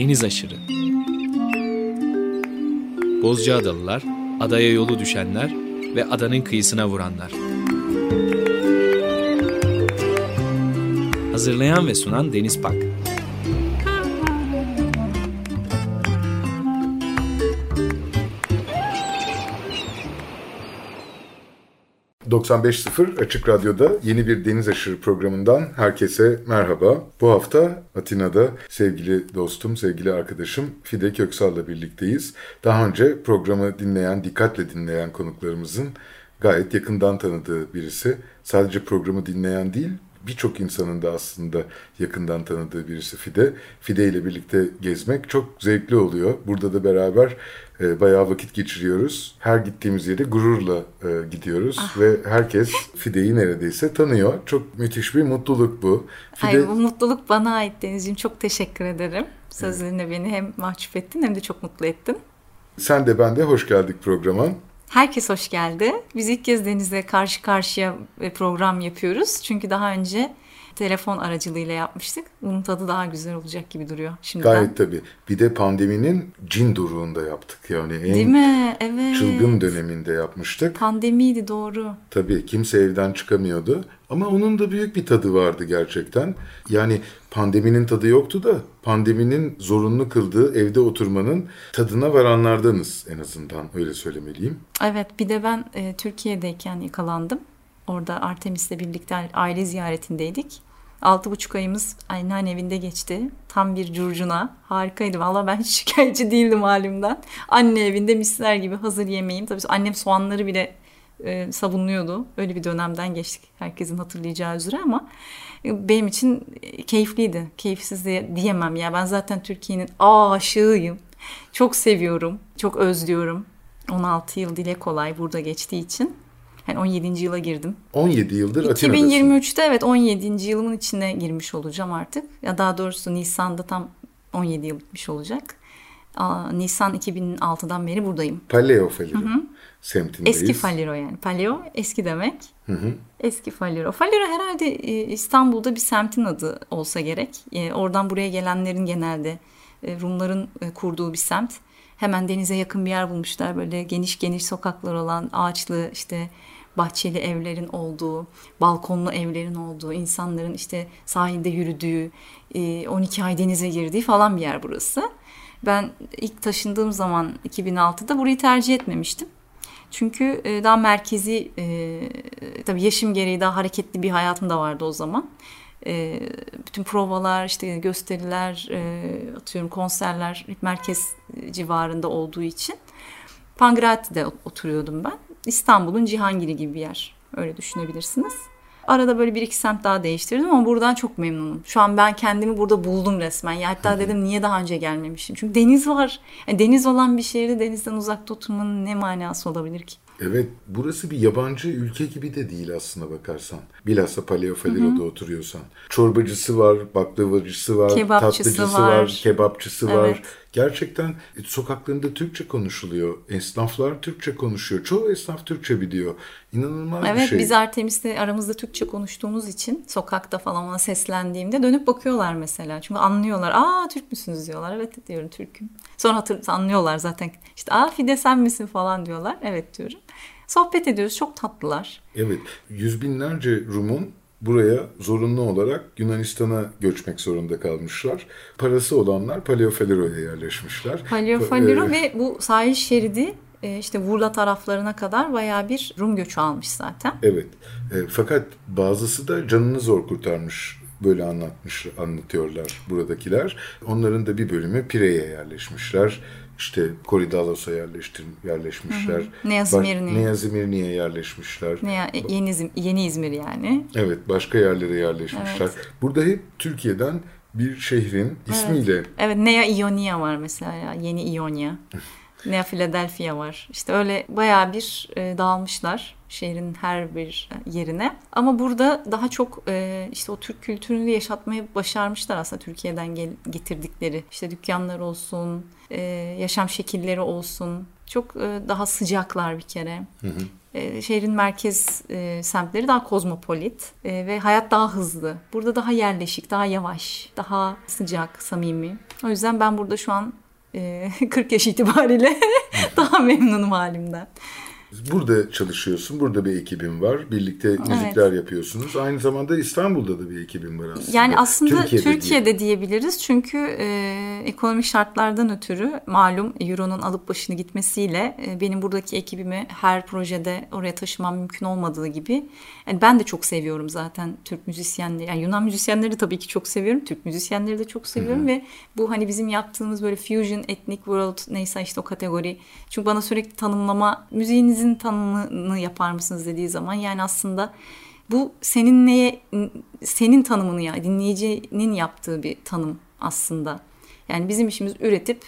deniz aşırı. Bozcaadalılar, adaya yolu düşenler ve adanın kıyısına vuranlar. Hazırlayan ve sunan Deniz Pak. 95.0 Açık Radyo'da yeni bir Deniz Aşırı programından herkese merhaba. Bu hafta Atina'da sevgili dostum, sevgili arkadaşım Fide Köksal'la birlikteyiz. Daha önce programı dinleyen, dikkatle dinleyen konuklarımızın gayet yakından tanıdığı birisi. Sadece programı dinleyen değil, birçok insanın da aslında yakından tanıdığı birisi Fide. Fide ile birlikte gezmek çok zevkli oluyor. Burada da beraber e, bayağı vakit geçiriyoruz. Her gittiğimiz yere gururla e, gidiyoruz ah. ve herkes Fide'yi neredeyse tanıyor. Çok müthiş bir mutluluk bu. Fide... Ay, bu mutluluk bana ait Denizciğim. Çok teşekkür ederim. Sözlerinle evet. beni hem mahcup ettin hem de çok mutlu ettin. Sen de ben de hoş geldik programa. Herkes hoş geldi. Biz ilk kez Deniz'le karşı karşıya e, program yapıyoruz. Çünkü daha önce telefon aracılığıyla yapmıştık. Bunun tadı daha güzel olacak gibi duruyor şimdiden. Gayet tabii. Bir de pandeminin cin duruğunda yaptık. Yani en Değil mi? Evet. çılgın döneminde yapmıştık. Pandemiydi doğru. Tabii kimse evden çıkamıyordu. Ama onun da büyük bir tadı vardı gerçekten. Yani pandeminin tadı yoktu da pandeminin zorunlu kıldığı evde oturmanın tadına varanlardanız en azından öyle söylemeliyim. Evet bir de ben e, Türkiye'deyken yakalandım. Orada Artemis'le birlikte aile ziyaretindeydik. Altı buçuk ayımız anneanne evinde geçti. Tam bir curcuna. Harikaydı. Valla ben hiç şikayetçi değildim halimden. Anne evinde misler gibi hazır yemeğim. Tabii annem soğanları bile e, savunluyordu. Öyle bir dönemden geçtik. Herkesin hatırlayacağı üzere ama e, benim için keyifliydi. Keyifsiz de diyemem ya. Ben zaten Türkiye'nin aşığıyım. Çok seviyorum. Çok özlüyorum. 16 yıl dile kolay burada geçtiği için. Yani 17. yıla girdim. 17 yıldır Atina'dasın. 2023'te evet 17. yılımın içine girmiş olacağım artık. Ya daha doğrusu Nisan'da tam 17 yıl bitmiş olacak. Aa, Nisan 2006'dan beri buradayım. Paleo Faliro semtindeyiz. Eski Faliro yani. Paleo eski demek. Hı hı. Eski Faliro. Faliro herhalde e, İstanbul'da bir semtin adı olsa gerek. E, oradan buraya gelenlerin genelde e, Rumların kurduğu bir semt. Hemen denize yakın bir yer bulmuşlar. Böyle geniş geniş sokaklar olan ağaçlı işte bahçeli evlerin olduğu, balkonlu evlerin olduğu, insanların işte sahilde yürüdüğü, 12 ay denize girdiği falan bir yer burası. Ben ilk taşındığım zaman 2006'da burayı tercih etmemiştim. Çünkü e, daha merkezi, e, tabii yaşım gereği daha hareketli bir hayatım da vardı o zaman. E, bütün provalar, işte gösteriler, atıyorum konserler merkez civarında olduğu için. Pangrati'de oturuyordum ben. İstanbul'un Cihangir'i gibi bir yer. Öyle düşünebilirsiniz. Arada böyle bir iki semt daha değiştirdim ama buradan çok memnunum. Şu an ben kendimi burada buldum resmen. Ya hatta dedim niye daha önce gelmemişim? Çünkü deniz var. Yani deniz olan bir şehirde denizden uzakta oturmanın ne manası olabilir ki? Evet burası bir yabancı ülke gibi de değil aslında bakarsan. Bilhassa Paleofaliro'da oturuyorsan. Çorbacısı var, baklavacısı var, kebapçısı tatlıcısı var, var kebapçısı evet. var. Gerçekten e, sokaklarında Türkçe konuşuluyor. Esnaflar Türkçe konuşuyor. Çoğu esnaf Türkçe biliyor. İnanılmaz evet, bir şey. Evet biz Artemis'le aramızda Türkçe konuştuğumuz için sokakta falan ona seslendiğimde dönüp bakıyorlar mesela. Çünkü anlıyorlar. Aa Türk müsünüz diyorlar. Evet diyorum Türk'üm. Sonra hatır, anlıyorlar zaten. İşte aa Fide sen misin falan diyorlar. Evet diyorum. Sohbet ediyoruz. Çok tatlılar. Evet. Yüz binlerce Rum'un buraya zorunlu olarak Yunanistan'a göçmek zorunda kalmışlar. Parası olanlar Paleofaliro'ya yerleşmişler. Paleofaliro ee, ve bu sahil şeridi e, işte Vurla taraflarına kadar baya bir Rum göçü almış zaten. Evet. E, fakat bazısı da canını zor kurtarmış böyle anlatmış anlatıyorlar buradakiler. Onların da bir bölümü Pire'ye yerleşmişler işte Koridalos'a yerleştir, yerleşmişler. Neyazimirni'ye. Neyazimirni'ye yerleşmişler. Ne, yeni, yeni İzmir yani. Evet başka yerlere yerleşmişler. Evet. Burada hep Türkiye'den bir şehrin ismiyle. Evet, evet Nea Ionia var mesela yeni Ionia. Nea Philadelphia var. İşte öyle bayağı bir e, dağılmışlar şehrin her bir yerine. Ama burada daha çok e, işte o Türk kültürünü yaşatmayı başarmışlar aslında Türkiye'den gel- getirdikleri. İşte dükkanlar olsun, e, yaşam şekilleri olsun. çok e, daha sıcaklar bir kere. E, şehrin merkez e, semtleri daha kozmopolit e, ve hayat daha hızlı. Burada daha yerleşik, daha yavaş, daha sıcak, samimi. O yüzden ben burada şu an e, 40 yaş itibariyle daha memnunum halimden. Burada çalışıyorsun, burada bir ekibin var. Birlikte müzikler evet. yapıyorsunuz. Aynı zamanda İstanbul'da da bir ekibin var aslında. Yani aslında Türkiye'de, Türkiye'de diyebiliriz. Çünkü e, ekonomik şartlardan ötürü malum Euro'nun alıp başını gitmesiyle e, benim buradaki ekibimi her projede oraya taşımam mümkün olmadığı gibi. Yani ben de çok seviyorum zaten Türk müzisyenleri. Yani Yunan müzisyenleri tabii ki çok seviyorum. Türk müzisyenleri de çok seviyorum Hı-hı. ve bu hani bizim yaptığımız böyle fusion, ethnic world neyse işte o kategori. Çünkü bana sürekli tanımlama müziğiniz sizin tanımını yapar mısınız dediği zaman yani aslında bu senin neye senin tanımını ya dinleyicinin yaptığı bir tanım aslında. Yani bizim işimiz üretip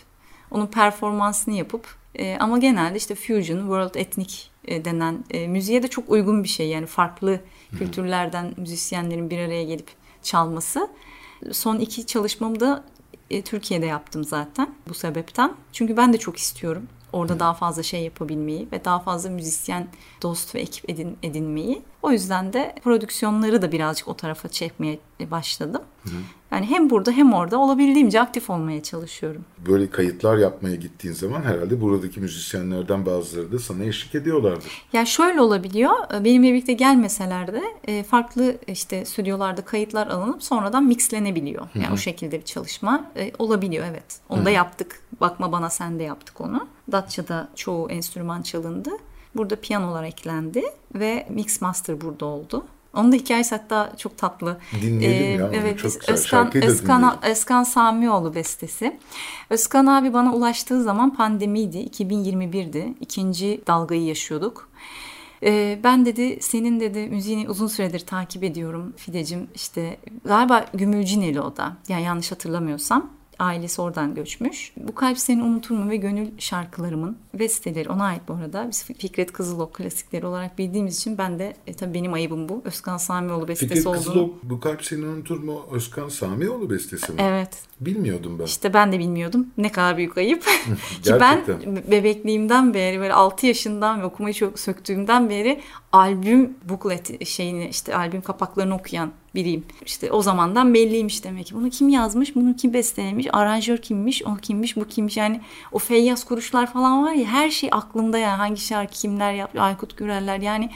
onun performansını yapıp e, ama genelde işte fusion, world ethnic e, denen e, müziğe de çok uygun bir şey. Yani farklı kültürlerden müzisyenlerin bir araya gelip çalması. Son iki çalışmamı da e, Türkiye'de yaptım zaten bu sebepten. Çünkü ben de çok istiyorum. Orada daha fazla şey yapabilmeyi ve daha fazla müzisyen dost ve ekip edin, edinmeyi. O yüzden de prodüksiyonları da birazcık o tarafa çekmeye başladım. Hı hı. Yani hem burada hem orada olabildiğimce aktif olmaya çalışıyorum. Böyle kayıtlar yapmaya gittiğin zaman herhalde buradaki müzisyenlerden bazıları da sana eşlik ediyorlardır. Ya şöyle olabiliyor. Benimle birlikte gelmeseler de e, farklı işte stüdyolarda kayıtlar alınıp sonradan mixlenebiliyor. Yani Hı-hı. o şekilde bir çalışma e, olabiliyor evet. Onu Hı-hı. da yaptık. Bakma bana sen de yaptık onu. Datça'da çoğu enstrüman çalındı. Burada piyanolar eklendi ve mix master burada oldu. Onun da hikayesi hatta çok tatlı. Dinleyelim ee, ya. Evet, çok güzel. Özkan, Özkan, Özkan Samioğlu bestesi. Özkan abi bana ulaştığı zaman pandemiydi. 2021'di. İkinci dalgayı yaşıyorduk. Ee, ben dedi senin dedi müziğini uzun süredir takip ediyorum Fidecim. İşte galiba Gümülcineli o da. Yani yanlış hatırlamıyorsam ailesi oradan göçmüş. Bu kalp seni unutur mu ve gönül şarkılarımın besteleri ona ait bu arada. Biz Fikret Kızılok klasikleri olarak bildiğimiz için ben de e, tabii benim ayıbım bu. Özkan Samioğlu bestesi Fikret olduğunu. Kızılok bu kalp seni unutur mu Özkan Samioğlu bestesi mi? Evet. Bilmiyordum ben. İşte ben de bilmiyordum. Ne kadar büyük ayıp. Ki ben bebekliğimden beri böyle 6 yaşından ve okumayı çok söktüğümden beri albüm booklet şeyini işte albüm kapaklarını okuyan biriyim. İşte o zamandan belliymiş demek ki. Bunu kim yazmış, bunu kim bestelemiş, aranjör kimmiş, o kimmiş, bu kimmiş. Yani o Feyyaz Kuruşlar falan var ya her şey aklımda yani hangi şarkı kimler yapmış, Aykut Güreller yani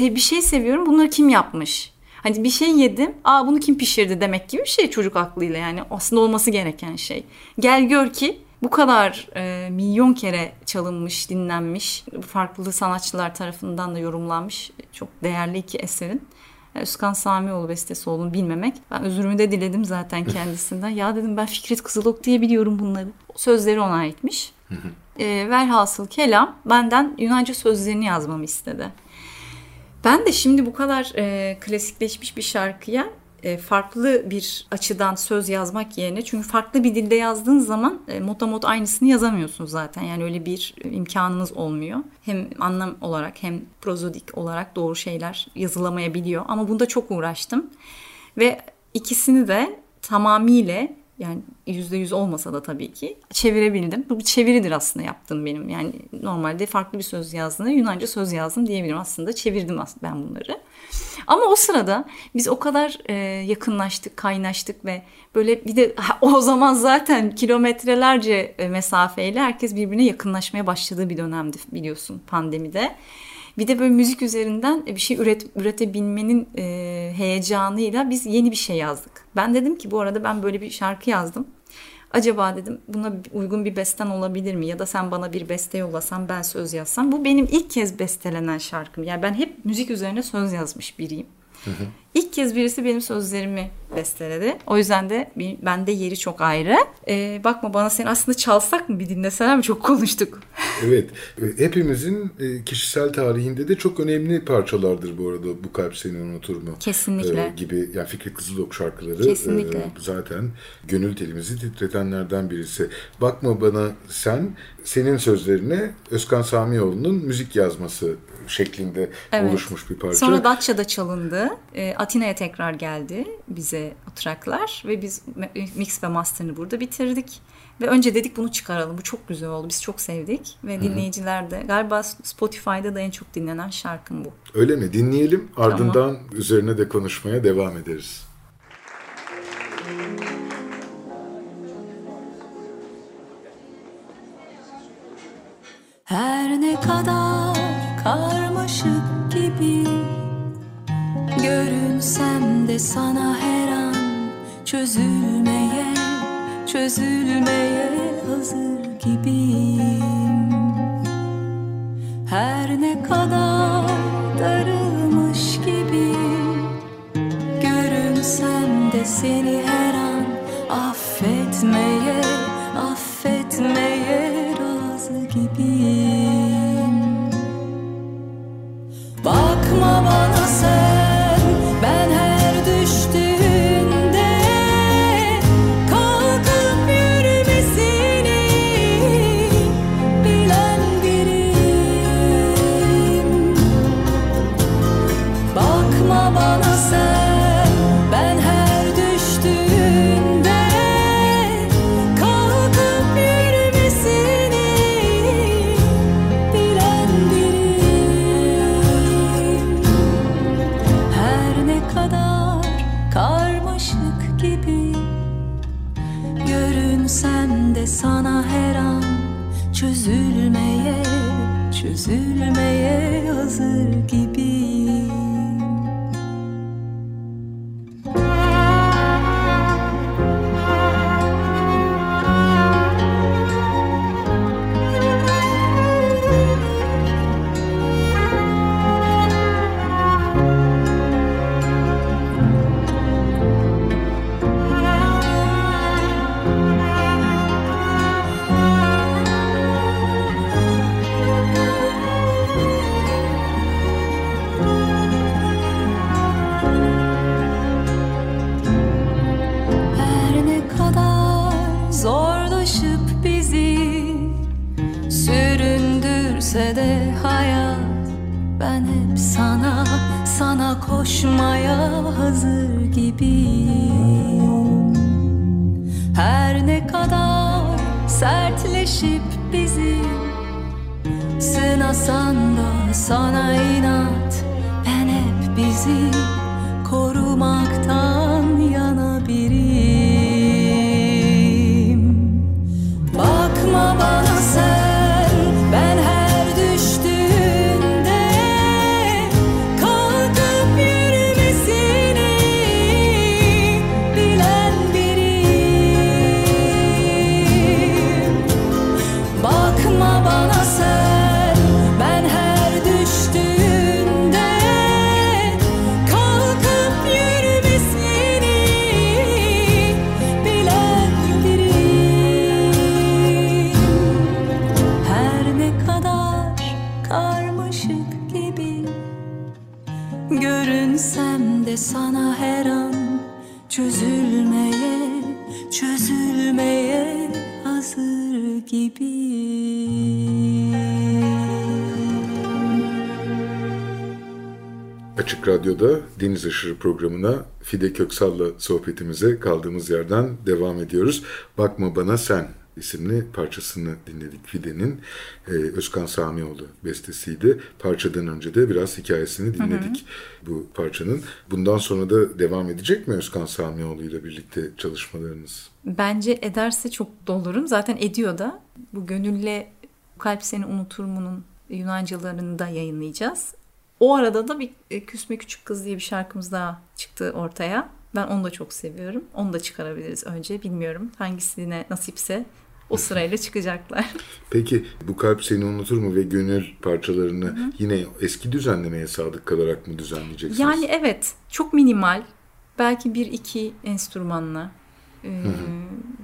bir şey seviyorum bunları kim yapmış? Hani bir şey yedim. Aa bunu kim pişirdi demek gibi bir şey çocuk aklıyla yani aslında olması gereken şey. Gel gör ki bu kadar e, milyon kere çalınmış, dinlenmiş, farklı sanatçılar tarafından da yorumlanmış çok değerli iki eserin Özkan Samioğlu bestesi olduğunu bilmemek. Ben özürümü de diledim zaten kendisinden. ya dedim ben Fikret Kızılok diye biliyorum bunları. Sözleri ona aitmiş. e, velhasıl kelam benden Yunanca sözlerini yazmamı istedi. Ben de şimdi bu kadar e, klasikleşmiş bir şarkıya farklı bir açıdan söz yazmak yerine çünkü farklı bir dilde yazdığın zaman e, motamot aynısını yazamıyorsun zaten. Yani öyle bir imkanınız olmuyor. Hem anlam olarak hem prozodik olarak doğru şeyler yazılamayabiliyor. Ama bunda çok uğraştım. Ve ikisini de tamamıyla yani yüzde yüz olmasa da tabii ki çevirebildim. Bu bir çeviridir aslında yaptığım benim. Yani normalde farklı bir söz yazdığında Yunanca söz yazdım diyebilirim. Aslında çevirdim ben bunları. Ama o sırada biz o kadar e, yakınlaştık, kaynaştık ve böyle bir de o zaman zaten kilometrelerce e, mesafeyle herkes birbirine yakınlaşmaya başladığı bir dönemdi biliyorsun pandemide. Bir de böyle müzik üzerinden bir şey üret, üretebilmenin e, heyecanıyla biz yeni bir şey yazdık. Ben dedim ki bu arada ben böyle bir şarkı yazdım. Acaba dedim buna uygun bir besten olabilir mi? Ya da sen bana bir beste yollasan ben söz yazsam. Bu benim ilk kez bestelenen şarkım. Yani ben hep müzik üzerine söz yazmış biriyim. Hı hı. İlk kez birisi benim sözlerimi besteledi. O yüzden de bende yeri çok ayrı. Ee, bakma bana sen aslında çalsak mı bir dinleseler mi çok konuştuk. evet. Hepimizin e, kişisel tarihinde de çok önemli parçalardır bu arada bu kalp seni unutur mu? Kesinlikle. Ee, gibi yani Fikret Kızılok şarkıları Kesinlikle. E, zaten gönül telimizi titretenlerden birisi. Bakma bana sen senin sözlerine Özkan Samioğlu'nun müzik yazması şeklinde evet. oluşmuş bir parça. Sonra Datça'da çalındı. E, Atina'ya tekrar geldi bize o tracklar ve biz mix ve master'ını burada bitirdik. Ve önce dedik bunu çıkaralım. Bu çok güzel oldu. Biz çok sevdik. Ve dinleyiciler de galiba Spotify'da da en çok dinlenen şarkım bu. Öyle mi? Dinleyelim. Ardından tamam. üzerine de konuşmaya devam ederiz. Her ne kadar karmaşık gibi. Görünsem de sana her an çözülmeye Çözülmeye hazır gibiyim. Her ne kadar darılmış gibi. Görünsem de seni her an affetmeye Affetmeye razı gibiyim Bakma bana sen Aşırı programına Fide Köksal'la sohbetimize kaldığımız yerden devam ediyoruz. Bakma Bana Sen isimli parçasını dinledik Fide'nin. Ee, Özkan Samioğlu bestesiydi. Parçadan önce de biraz hikayesini dinledik bu parçanın. Bundan sonra da devam edecek mi Özkan Samioğlu ile birlikte çalışmalarınız? Bence ederse çok dolurum. Zaten ediyor da. Bu Gönülle Kalp Seni Unutur mu'nun Yunancalarını da yayınlayacağız. O arada da bir e, Küsme Küçük Kız diye bir şarkımız daha çıktı ortaya. Ben onu da çok seviyorum. Onu da çıkarabiliriz önce. Bilmiyorum hangisine nasipse o sırayla çıkacaklar. Peki bu kalp seni unutur mu ve gönül parçalarını yine eski düzenlemeye sadık kalarak mı düzenleyeceksiniz? Yani evet çok minimal. Belki bir iki enstrümanla. Ee,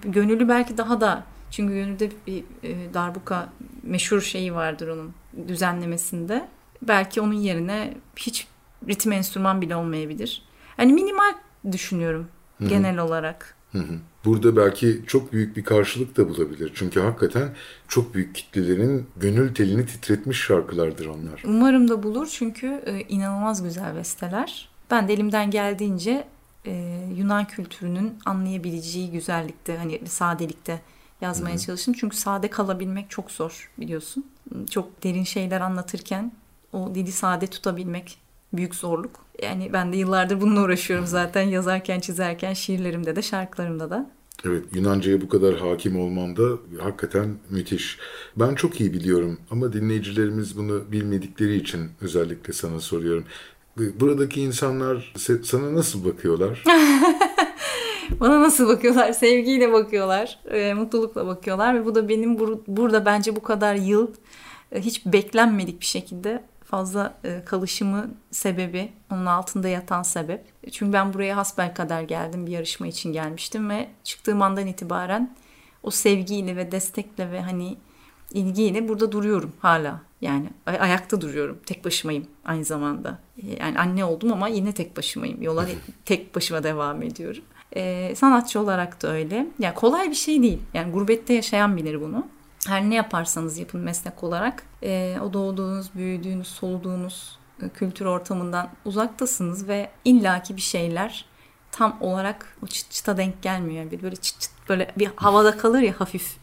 gönüllü belki daha da çünkü gönülde bir e, darbuka meşhur şeyi vardır onun düzenlemesinde. Belki onun yerine hiç ritim enstrüman bile olmayabilir. Yani minimal düşünüyorum genel olarak. Hı hı. Burada belki çok büyük bir karşılık da bulabilir. Çünkü hakikaten çok büyük kitlelerin gönül telini titretmiş şarkılardır onlar. Umarım da bulur çünkü e, inanılmaz güzel besteler. Ben de elimden geldiğince e, Yunan kültürünün anlayabileceği güzellikte, hani sadelikte yazmaya çalıştım. Çünkü sade kalabilmek çok zor biliyorsun. Çok derin şeyler anlatırken o dili sade tutabilmek büyük zorluk. Yani ben de yıllardır bununla uğraşıyorum zaten yazarken, çizerken, şiirlerimde de, şarkılarımda da. Evet, Yunanca'ya bu kadar hakim olman da hakikaten müthiş. Ben çok iyi biliyorum ama dinleyicilerimiz bunu bilmedikleri için özellikle sana soruyorum. Buradaki insanlar sana nasıl bakıyorlar? Bana nasıl bakıyorlar? Sevgiyle bakıyorlar, e, mutlulukla bakıyorlar ve bu da benim bur- burada bence bu kadar yıl e, hiç beklenmedik bir şekilde fazla e, kalışımı sebebi, onun altında yatan sebep. Çünkü ben buraya hasbel kadar geldim, bir yarışma için gelmiştim ve çıktığım andan itibaren o sevgiyle ve destekle ve hani ilgiyle burada duruyorum hala. Yani ay- ayakta duruyorum. Tek başımayım aynı zamanda. Yani anne oldum ama yine tek başımayım. Yola tek başıma devam ediyorum. Ee, sanatçı olarak da öyle. Yani kolay bir şey değil. Yani gurbette yaşayan bilir bunu. Her ne yaparsanız yapın meslek olarak e, o doğduğunuz, büyüdüğünüz, soluduğunuz e, kültür ortamından uzaktasınız ve illaki bir şeyler tam olarak o çıt çıta denk gelmiyor. Yani böyle çıt çıt böyle bir havada kalır ya hafif.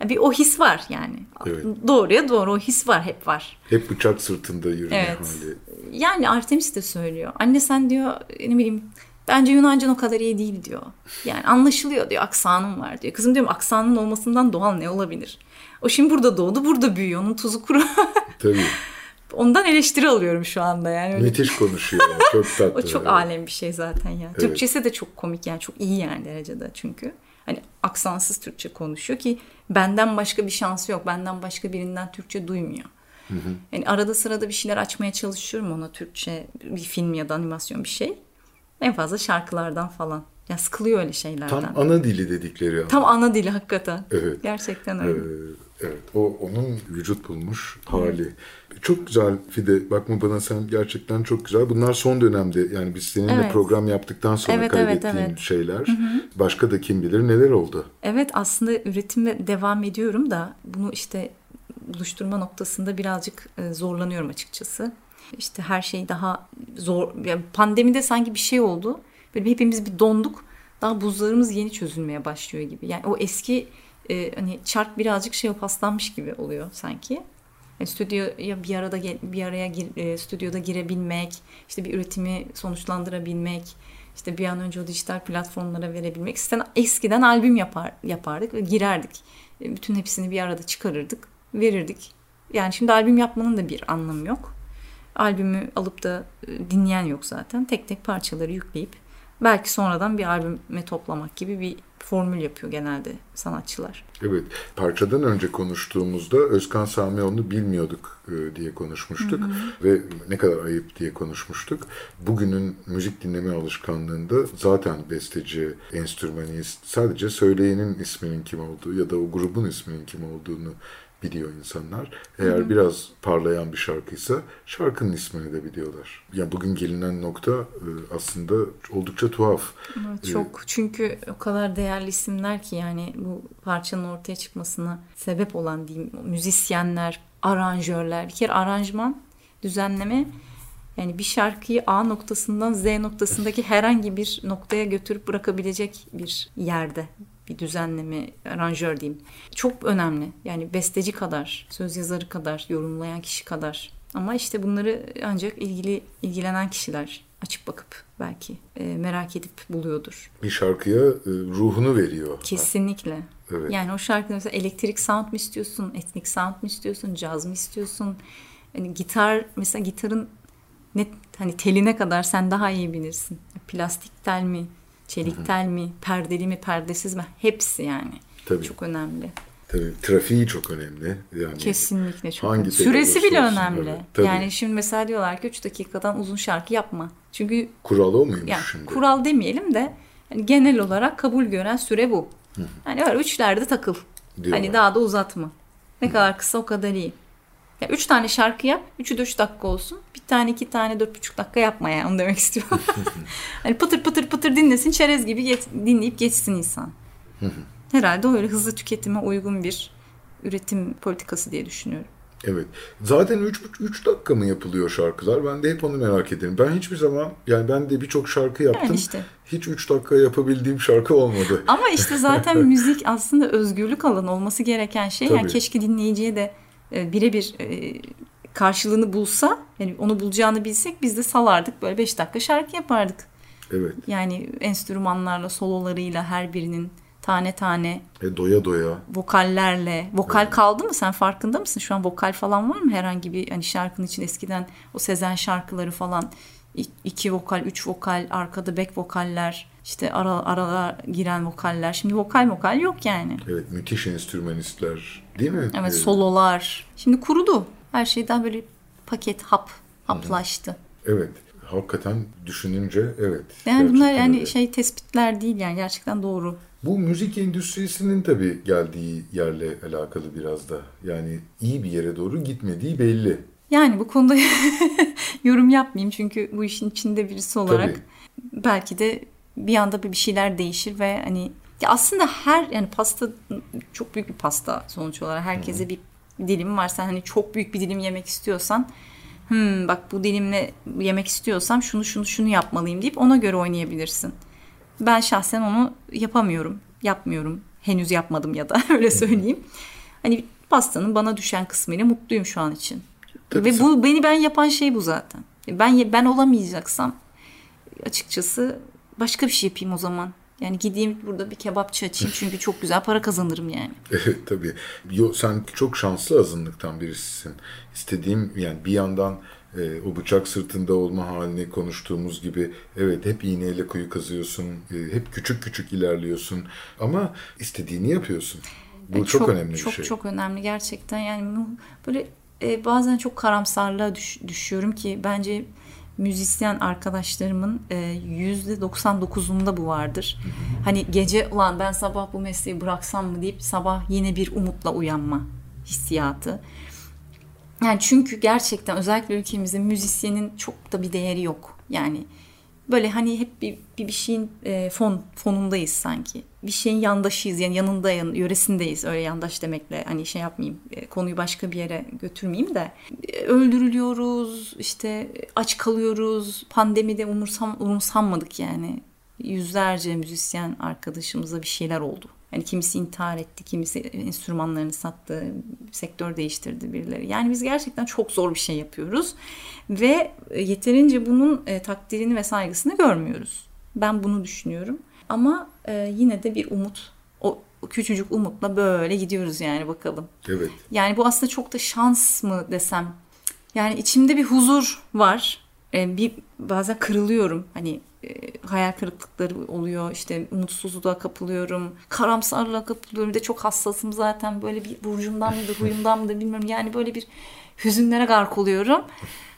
Yani bir o his var yani. Evet. Doğruya doğru o his var hep var. Hep bıçak sırtında yürüme Evet. hali. Yani Artemis de söylüyor. Anne sen diyor ne bileyim bence Yunancan o kadar iyi değil diyor. Yani anlaşılıyor diyor aksanın var diyor. Kızım diyorum aksanın olmasından doğal ne olabilir? O şimdi burada doğdu burada büyüyor onun tuzu kuru. Tabii. Ondan eleştiri alıyorum şu anda yani. Öyle- Müthiş konuşuyor. Çok tatlı. o çok Evet. alem bir şey zaten ya. Türkçesi de çok komik yani çok iyi yani derecede çünkü. Hani aksansız Türkçe konuşuyor ki benden başka bir şansı yok. Benden başka birinden Türkçe duymuyor. Yani arada sırada bir şeyler açmaya çalışıyorum ona Türkçe bir film ya da animasyon bir şey. En fazla şarkılardan falan. Ya sıkılıyor öyle şeylerden. Tam ana dili dedikleri ama. Tam ana dili hakikaten. Evet. Gerçekten Ee, öyle. evet, o onun vücut bulmuş hali. Çok güzel Fide. Bakma bana sen gerçekten çok güzel. Bunlar son dönemde yani biz seninle Evet. program yaptıktan sonra Evet, evet, kaydettiğin evet. şeyler. Başka da kim bilir neler oldu. Evet aslında üretime devam ediyorum da bunu işte buluşturma noktasında birazcık e, zorlanıyorum açıkçası. İşte her şey daha zor. Yani pandemide sanki bir şey oldu. Böyle hepimiz bir donduk. Daha buzlarımız yeni çözülmeye başlıyor gibi. Yani o eski e, hani çark birazcık şey paslanmış gibi oluyor sanki. Yani stüdyoya bir arada bir araya gir, e, stüdyoda girebilmek, işte bir üretimi sonuçlandırabilmek, işte bir an önce o dijital platformlara verebilmek. Eskiden, eskiden albüm yapar yapardık ve girerdik. E, Bütün hepsini bir arada çıkarırdık, verirdik. Yani şimdi albüm yapmanın da bir anlamı yok. Albümü alıp da e, dinleyen yok zaten. Tek tek parçaları yükleyip belki sonradan bir albüme toplamak gibi bir formül yapıyor genelde sanatçılar. Evet. Parçadan önce konuştuğumuzda Özkan Samioğlu'nu bilmiyorduk e, diye konuşmuştuk. Ve ne kadar ayıp diye konuşmuştuk. Bugünün müzik dinleme alışkanlığında zaten besteci, enstrümanist, sadece söyleyenin isminin kim olduğu ya da o grubun isminin kim olduğunu biliyor insanlar. Eğer biraz parlayan bir şarkıysa şarkının ismini de biliyorlar. Yani bugün gelinen nokta e, aslında oldukça tuhaf. Evet, Çok çünkü o kadar değerli isimler ki yani bu parçanın ortaya çıkmasına sebep olan diyeyim müzisyenler, aranjörler. Bir kere aranjman, düzenleme yani bir şarkıyı A noktasından Z noktasındaki herhangi bir noktaya götürüp bırakabilecek bir yerde bir düzenleme, aranjör diyeyim. Çok önemli. Yani besteci kadar, söz yazarı kadar, yorumlayan kişi kadar. Ama işte bunları ancak ilgili ilgilenen kişiler açıp bakıp belki e, merak edip buluyordur. Bir şarkıya e, ruhunu veriyor. Kesinlikle. Evet. Yani o şarkıda mesela elektrik sound mu istiyorsun, etnik sound mu istiyorsun, caz mı istiyorsun? Hani gitar mesela gitarın net hani teline kadar sen daha iyi bilirsin. Plastik tel mi, çelik tel mi, perdeli mi, perdesiz mi? Hepsi yani. Tabii. Çok önemli. Tabii trafiği çok önemli. Yani Kesinlikle çok Hangi önemli. Süresi bile olsun, önemli. evet. Tabii. Yani şimdi mesela diyorlar ki 3 dakikadan uzun şarkı yapma. Çünkü kural o muymuş yani şimdi? kural demeyelim de hani genel olarak kabul gören süre bu. Hani öyle üçlerde takıl. Diyorlar. Hani daha da uzatma. Ne kadar kısa o kadar iyi. Ya üç tane şarkı yap. Üçü de üç dakika olsun. Bir tane iki tane dört buçuk dakika yapma yani. Onu demek istiyorum. hani pıtır pıtır pıtır dinlesin. Çerez gibi geç- dinleyip geçsin insan. Herhalde öyle hızlı tüketime uygun bir üretim politikası diye düşünüyorum. Evet. Zaten 3 dakika mı yapılıyor şarkılar? Ben de hep onu merak ederim. Ben hiçbir zaman yani ben de birçok şarkı yaptım. Yani işte. Hiç 3 dakika yapabildiğim şarkı olmadı. Ama işte zaten müzik aslında özgürlük alanı olması gereken şey. Yani Tabii. keşke dinleyiciye de e, birebir e, karşılığını bulsa, yani onu bulacağını bilsek biz de salardık böyle 5 dakika şarkı yapardık. Evet. Yani enstrümanlarla, sololarıyla her birinin tane tane E, doya doya. vokallerle. Vokal kaldı mı? Sen farkında mısın? Şu an vokal falan var mı? Herhangi bir hani şarkının için eskiden o Sezen şarkıları falan iki vokal, üç vokal, arkada back vokaller, işte ara, aralar giren vokaller. Şimdi vokal vokal yok yani. Evet müthiş enstrümanistler değil mi? Evet Ee, sololar. Şimdi kurudu. Her şey daha böyle paket hap haplaştı. Evet. Hakikaten düşününce evet. Yani bunlar yani öyle. şey tespitler değil yani gerçekten doğru. Bu müzik endüstrisinin tabii geldiği yerle alakalı biraz da. Yani iyi bir yere doğru gitmediği belli. Yani bu konuda yorum yapmayayım çünkü bu işin içinde birisi olarak Tabii. belki de bir anda bir şeyler değişir ve hani ya aslında her yani pasta çok büyük bir pasta sonuç olarak herkese bir dilim var. Sen hani çok büyük bir dilim yemek istiyorsan hmm, bak bu dilimle yemek istiyorsam şunu şunu şunu yapmalıyım deyip ona göre oynayabilirsin. Ben şahsen onu yapamıyorum. Yapmıyorum. Henüz yapmadım ya da öyle söyleyeyim. Hani pastanın bana düşen kısmıyla mutluyum şu an için. Tabii Ve sen- bu beni ben yapan şey bu zaten. Ben ben olamayacaksam açıkçası başka bir şey yapayım o zaman. Yani gideyim burada bir kebapçı açayım çünkü çok güzel para kazanırım yani. Evet tabii. Yo, sen çok şanslı azınlıktan birisisin. İstediğim yani bir yandan e, o bıçak sırtında olma halini konuştuğumuz gibi evet hep iğneyle kuyu kazıyorsun. e, hep küçük küçük ilerliyorsun. Ama istediğini yapıyorsun. Bu Yani çok, önemli çok, bir şey. Çok önemli gerçekten yani böyle e, bazen çok karamsarlığa düş- düşüyorum ki bence müzisyen arkadaşlarımın e, yüzde 99'unda bu vardır. Hani gece ulan ben sabah bu mesleği bıraksam mı deyip sabah yine bir umutla uyanma hissiyatı. Yani çünkü gerçekten özellikle ülkemizde müzisyenin çok da bir değeri yok. Yani böyle hani hep bir bir, bir şeyin e, fon fonundayız sanki. Bir şeyin yandaşıyız yani yanında yan, yöresindeyiz öyle yandaş demekle hani şey yapmayayım e, konuyu başka bir yere götürmeyeyim de E, öldürülüyoruz işte aç kalıyoruz pandemide umursam umursanmadık yani yüzlerce müzisyen arkadaşımıza bir şeyler oldu. Yani kimisi intihar etti, kimisi enstrümanlarını sattı, sektör değiştirdi birileri. Yani biz gerçekten çok zor bir şey yapıyoruz ve yeterince bunun e, takdirini ve saygısını görmüyoruz. Ben bunu düşünüyorum. Ama e, yine de bir umut, o, küçücük umutla böyle gidiyoruz yani bakalım. Evet. Yani bu aslında çok da şans mı desem. Yani içimde bir huzur var. Bir bazen kırılıyorum. Hani e, hayal kırıklıkları oluyor. İşte umutsuzluğa kapılıyorum. Karamsarlığa kapılıyorum. Bir de çok hassasım zaten. Böyle bir burcumdan mıdır, huyumdan mıdır bilmiyorum. Yani böyle bir hüzünlere gark oluyorum.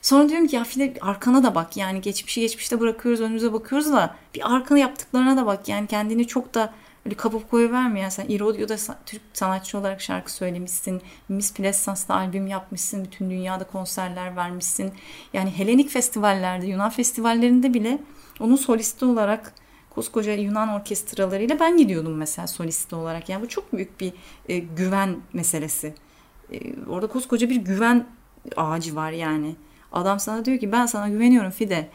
Sonra diyorum ki ya Fide arkana da bak. Yani geçmişi geçmişte bırakıyoruz, önümüze bakıyoruz da bir arkana yaptıklarına da bak. Yani kendini çok da Öyle kapıp koyuverme ya sen İrodio'da Türk sanatçı olarak şarkı söylemişsin. Miss Pleasance'da albüm yapmışsın. Bütün dünyada konserler vermişsin. Yani Helenik festivallerde, Yunan festivallerinde bile onun solisti olarak koskoca Yunan orkestralarıyla ben gidiyordum mesela solisti olarak. Yani bu çok büyük bir e, güven meselesi. E, orada koskoca bir güven ağacı var yani. Adam sana diyor ki ben sana güveniyorum Fide.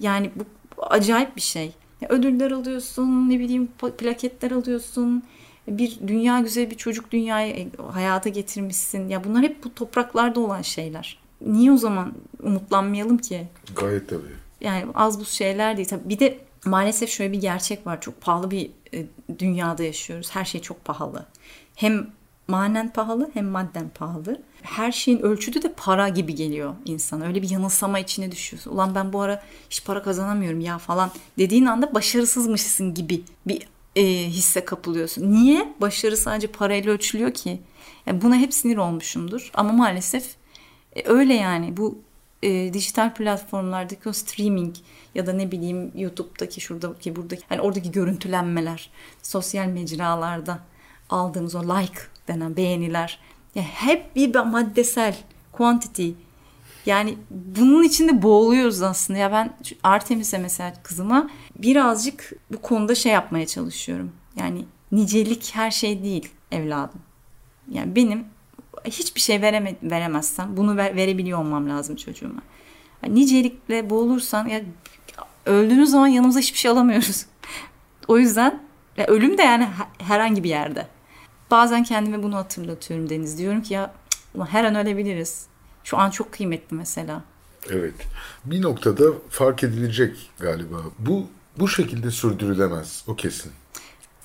Yani bu acayip bir şey. Ödüller alıyorsun, ne bileyim plaketler alıyorsun. Bir dünya güzel bir çocuk dünyaya e, hayata getirmişsin. Ya bunlar hep bu topraklarda olan şeyler. Niye o zaman umutlanmayalım ki? Gayet tabii. Yani az bu şeyler değil. Tabii bir de maalesef şöyle bir gerçek var. Çok pahalı bir e, dünyada yaşıyoruz. Her şey çok pahalı. Hem manen pahalı hem madden pahalı. Her şeyin ölçütü de para gibi geliyor insana. Öyle bir yanılsama içine düşüyorsun. Ulan ben bu ara hiç para kazanamıyorum ya falan dediğin anda başarısızmışsın gibi bir e, hisse kapılıyorsun. Niye? Başarı sadece parayla ölçülüyor ki. Yani buna hep sinir olmuşumdur. Ama maalesef e, öyle yani. Bu e, dijital platformlardaki o streaming ya da ne bileyim YouTube'daki şuradaki buradaki hani oradaki görüntülenmeler, sosyal mecralarda aldığımız o like denen beğeniler ya hep bir maddesel quantity yani bunun içinde boğuluyoruz aslında. Ya ben Artemis'e mesela kızıma birazcık bu konuda şey yapmaya çalışıyorum. Yani nicelik her şey değil evladım. Yani benim hiçbir şey vereme, veremezsem bunu ver, verebiliyor olmam lazım çocuğuma. Yani nicelikle boğulursan ya öldüğünüz zaman yanımıza hiçbir şey alamıyoruz. o yüzden ya ölüm de yani herhangi bir yerde. Bazen kendime bunu hatırlatıyorum Deniz. Diyorum ki ya her an ölebiliriz. Şu an çok kıymetli mesela. Evet. Bir noktada fark edilecek galiba. Bu bu şekilde sürdürülemez. O kesin.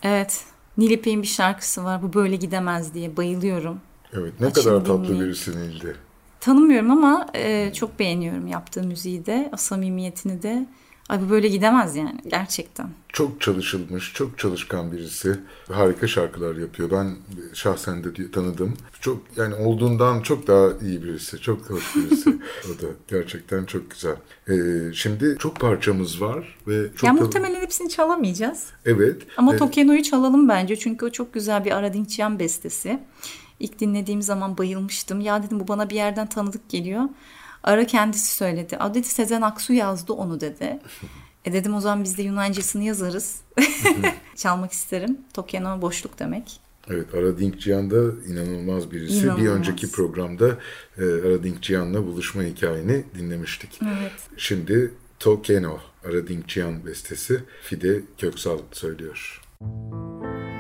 Evet. Nilipek'in bir şarkısı var. Bu böyle gidemez diye. Bayılıyorum. Evet. Ne Açın kadar tatlı birisi Nil'de. Tanımıyorum ama e, çok beğeniyorum yaptığı müziği de. Samimiyetini de. Ay bu böyle gidemez yani gerçekten. Çok çalışılmış, çok çalışkan birisi. Harika şarkılar yapıyor. Ben şahsen de tanıdım. Çok yani olduğundan çok daha iyi birisi. Çok hoş birisi. o da gerçekten çok güzel. Ee, şimdi çok parçamız var ve çok ya da... muhtemelen hepsini çalamayacağız. Evet. Ama ee... Tokeno'yu çalalım bence çünkü o çok güzel bir Aradinçyan bestesi. İlk dinlediğim zaman bayılmıştım. Ya dedim bu bana bir yerden tanıdık geliyor. Ara kendisi söyledi. A dedi Sezen Aksu yazdı onu dedi. E dedim o zaman biz de Yunancasını yazarız. Çalmak isterim. Tokeno boşluk demek. Evet Ara Dinkcihan da inanılmaz birisi. İnanılmaz. Bir önceki programda e, Ara Dinkcihan'la buluşma hikayeni dinlemiştik. Evet. Şimdi Tokeno Ara Dinkcihan bestesi Fide Köksal söylüyor. Müzik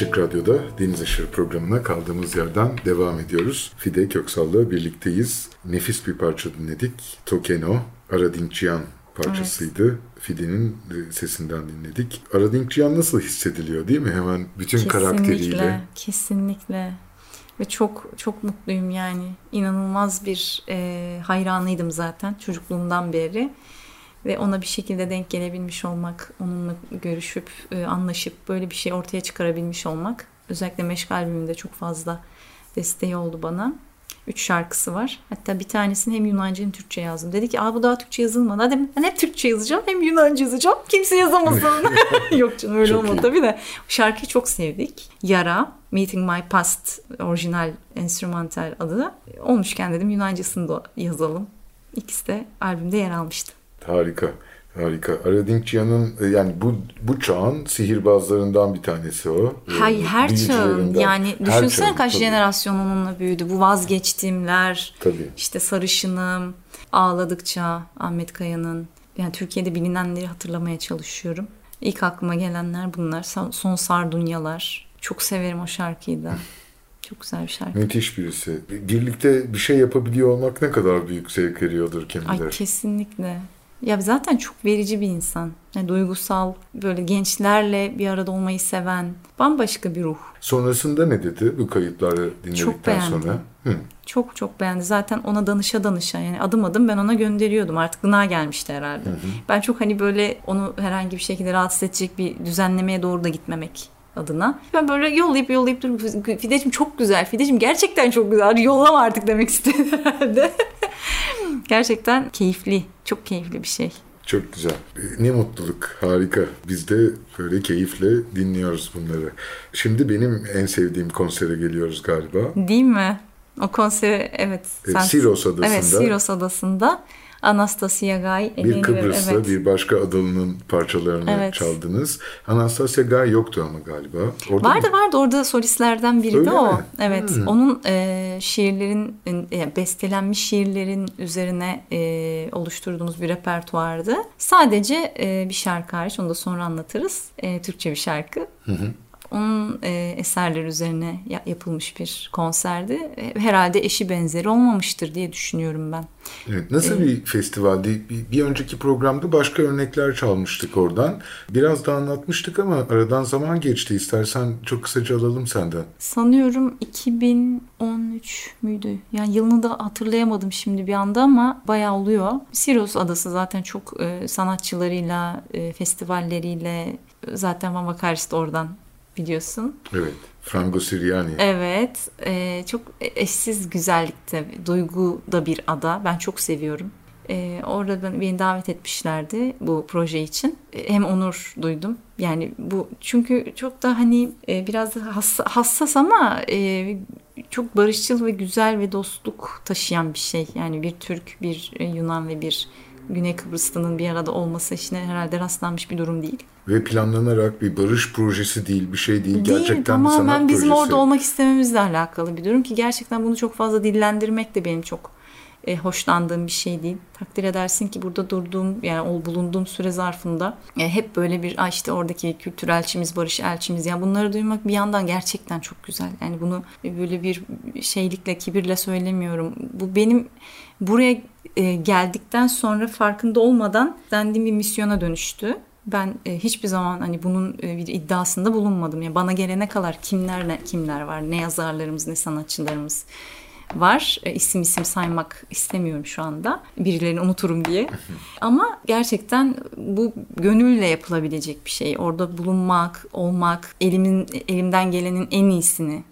Açık Radyo'da Deniz Aşırı programına kaldığımız yerden devam ediyoruz. Fide Köksal'la birlikteyiz. Nefis bir parça dinledik. Tokeno, Aradinkciyan parçasıydı. Evet. Fide'nin sesinden dinledik. Aradinkciyan nasıl hissediliyor değil mi? Hemen bütün kesinlikle, karakteriyle. Kesinlikle. Ve çok çok mutluyum yani. İnanılmaz bir e, hayranıydım zaten çocukluğumdan beri. Ve ona bir şekilde denk gelebilmiş olmak, onunla görüşüp, e, anlaşıp böyle bir şey ortaya çıkarabilmiş olmak. Özellikle Meşk albümünde çok fazla desteği oldu bana. Üç şarkısı var. Hatta bir tanesini hem Yunanca hem Türkçe yazdım. Dedi ki Aa, bu daha Türkçe yazılmadı. Hadi ben hep Türkçe yazacağım hem Yunanca yazacağım. Kimse yazamasın. Yok canım öyle Çok olmadı iyi. tabii de. Şarkıyı çok sevdik. Yara, Meeting My Past orijinal enstrümantal adı. Olmuşken dedim Yunancasını da yazalım. İkisi de albümde yer almıştı. Harika. Harika. Aradinkcia'nın e, yani bu bu çağın sihirbazlarından bir tanesi o. Hay her çağın yani Her düşünsene çağın, kaç tabii. jenerasyon onunla büyüdü. Bu vazgeçtiğimler, Tabii. işte sarışınım, ağladıkça Ahmet Kaya'nın yani Türkiye'de bilinenleri hatırlamaya çalışıyorum. İlk aklıma gelenler bunlar. Son- Sardunyalar. Çok severim o şarkıyı da. Çok güzel bir şarkı. Müthiş birisi. Birlikte bir şey yapabiliyor olmak ne kadar büyük zevk veriyordur kim Ay kesinlikle. Ya zaten çok verici bir insan. Yani duygusal, böyle gençlerle bir arada olmayı seven, bambaşka bir ruh. Sonrasında ne dedi bu kayıtları dinledikten Çok sonra? Hı. Çok çok beğendi. Zaten ona danışa danışa yani adım adım ben ona gönderiyordum. Artık gına gelmişti herhalde. Ben çok hani böyle onu herhangi bir şekilde rahatsız edecek bir düzenlemeye doğru da gitmemek adına. Ben böyle yollayıp yollayıp dur. Fideciğim çok güzel. Fideciğim gerçekten çok güzel. Yollama artık demek istedi herhalde. gerçekten keyifli. Çok keyifli bir şey. Çok güzel. E, Ne mutluluk. Harika. Biz de böyle keyifle dinliyoruz bunları. Şimdi benim en sevdiğim konsere geliyoruz galiba. Değil mi? O konseri evet. E, Siros Adası'nda. Evet Siros Adası'nda. Anastasia Gay. Bir Kıbrıs'ta evet. bir başka adalının parçalarını Evet. çaldınız. Anastasia Gay yoktu ama galiba. Orada Vardı mı? vardı orada solistlerden biri Öyle de o. mi? Evet. Hmm. Onun e, şiirlerin e, bestelenmiş şiirlerin üzerine e, oluşturduğumuz bir repertuardı. Sadece e, bir şarkı hariç onu da sonra anlatırız. E, Türkçe bir şarkı. Onun e, eserleri üzerine ya- yapılmış bir konserdi. E, Herhalde eşi benzeri olmamıştır diye düşünüyorum ben. Evet, nasıl bir festivaldi? Bir, bir önceki programda başka örnekler çalmıştık oradan. Biraz da anlatmıştık ama aradan zaman geçti. İstersen çok kısaca alalım senden. Sanıyorum 2013 müydü? Yani yılını da hatırlayamadım şimdi bir anda ama bayağı oluyor. Siros Adası zaten çok e, sanatçılarıyla, e, festivalleriyle zaten Van Vakaris de oradan biliyorsun. Evet. Frango Siriani. Evet, e, çok eşsiz güzellikte, duygu da bir ada. Ben çok seviyorum. E, orada ben- beni davet etmişlerdi bu proje için. E, hem onur duydum. Yani bu çünkü çok da hani e, biraz da hassa- hassas ama e, çok barışçıl ve güzel ve dostluk taşıyan bir şey. Yani bir Türk, bir Yunan ve bir Güney Kıbrıslı'nın bir arada olması işine herhalde rastlanmış bir durum değil. Ve planlanarak bir barış projesi değil, bir şey değil. Değil Gerçekten bir tamamen sanat bizim projesi. orada olmak istememizle alakalı bir durum ki gerçekten bunu çok fazla dillendirmek de benim çok e, hoşlandığım bir şey değil. Takdir edersin ki burada durduğum yani ol bulunduğum süre zarfında e, hep böyle bir "Ay işte oradaki kültür elçimiz, barış elçimiz yani bunları duymak bir yandan gerçekten çok güzel. Yani bunu böyle bir şeylikle, kibirle söylemiyorum. Bu benim buraya e, geldikten sonra farkında olmadan dendiğim bir misyona dönüştü. Ben e, hiçbir zaman hani bunun e, bir iddiasında bulunmadım. Yani bana gelene kadar kimler ne, kimler var, ne yazarlarımız, ne sanatçılarımız var. E, isim isim saymak istemiyorum şu anda. Birilerini unuturum diye. Ama gerçekten bu gönülle yapılabilecek bir şey. Orada bulunmak, olmak, elimin elimden gelenin en iyisini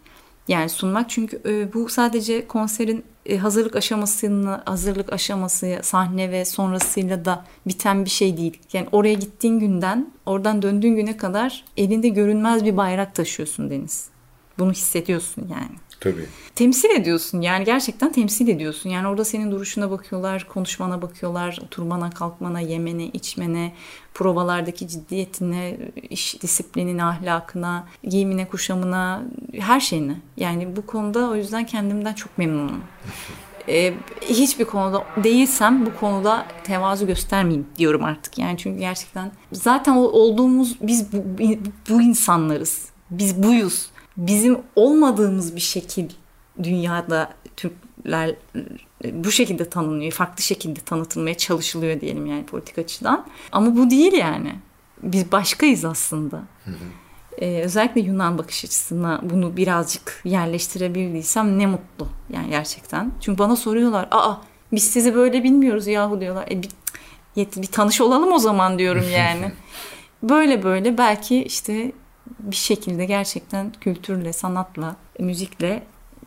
yani sunmak çünkü e, bu sadece konserin e, hazırlık aşamasını hazırlık aşaması sahne ve sonrasıyla da biten bir şey değil. Yani oraya gittiğin günden oradan döndüğün güne kadar elinde görünmez bir bayrak taşıyorsun Deniz. Bunu hissediyorsun yani. Tabii. Temsil ediyorsun yani gerçekten temsil ediyorsun. Yani orada senin duruşuna bakıyorlar, konuşmana bakıyorlar, oturmana, kalkmana, yemene, içmene, provalardaki ciddiyetine, iş disiplinine, ahlakına, giyimine, kuşamına, her şeyine. Yani bu konuda o yüzden kendimden çok memnunum. Ee, hiçbir konuda değilsem bu konuda tevazu göstermeyeyim diyorum artık. Yani çünkü gerçekten zaten olduğumuz biz bu, bu insanlarız. Biz buyuz. Bizim olmadığımız bir şekil dünyada Türkler e, bu şekilde tanınıyor. Farklı şekilde tanıtılmaya çalışılıyor diyelim yani politik açıdan. Ama bu değil yani. Biz başkayız aslında. e, özellikle Yunan bakış açısına bunu birazcık yerleştirebildiysem ne mutlu yani gerçekten. Çünkü bana soruyorlar aa biz sizi böyle bilmiyoruz yahu diyorlar. E, bir, bir tanış olalım o zaman diyorum yani. böyle böyle belki işte bir şekilde gerçekten kültürle, sanatla, müzikle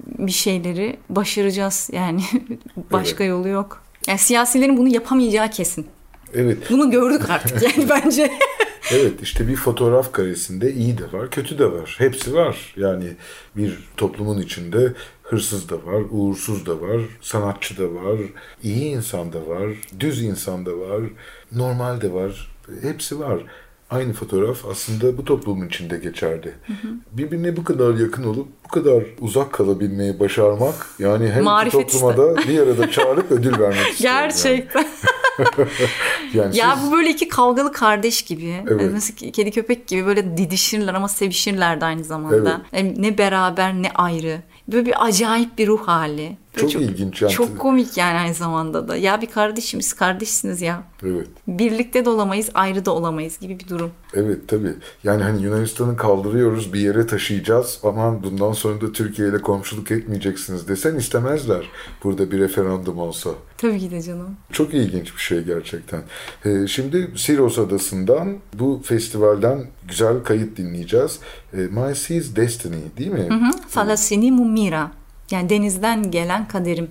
bir şeyleri başaracağız. Yani başka evet. yolu yok. Yani siyasilerin bunu yapamayacağı kesin. Evet. Bunu gördük artık yani bence. evet işte bir fotoğraf karesinde iyi de var, kötü de var. Hepsi var. Yani bir toplumun içinde hırsız da var, uğursuz da var, sanatçı da var, iyi insan da var, düz insan da var, normal de var. Hepsi var aynı fotoğraf aslında bu toplumun içinde geçerdi. Hı hı. Birbirine bu kadar yakın olup bu kadar uzak kalabilmeyi başarmak yani hem Marifet topluma işte. da bir arada çağırıp ödül vermek. Gerçekten. yani ya siz... bu böyle iki kavgalı kardeş gibi. Evet. Nasıl kedi köpek gibi böyle didişirler ama sevişirler de aynı zamanda. Evet. Yani ne beraber ne ayrı. Böyle bir acayip bir ruh hali. Çok, çok ilginç. Yani. Çok komik yani aynı zamanda da. Ya bir kardeşimiz, kardeşsiniz ya. Evet. Birlikte de olamayız, ayrı da olamayız gibi bir durum. Evet tabii. Yani hani Yunanistan'ı kaldırıyoruz, bir yere taşıyacağız. Aman bundan sonra da Türkiye ile komşuluk etmeyeceksiniz desen istemezler. Burada bir referandum olsa. Tabii ki de canım. Çok ilginç bir şey gerçekten. Ee, şimdi Siros Adası'ndan bu festivalden güzel kayıt dinleyeceğiz. Ee, My Sea's Destiny değil mi? Hı hı. Falasini Mumira. Yani denizden gelen kaderim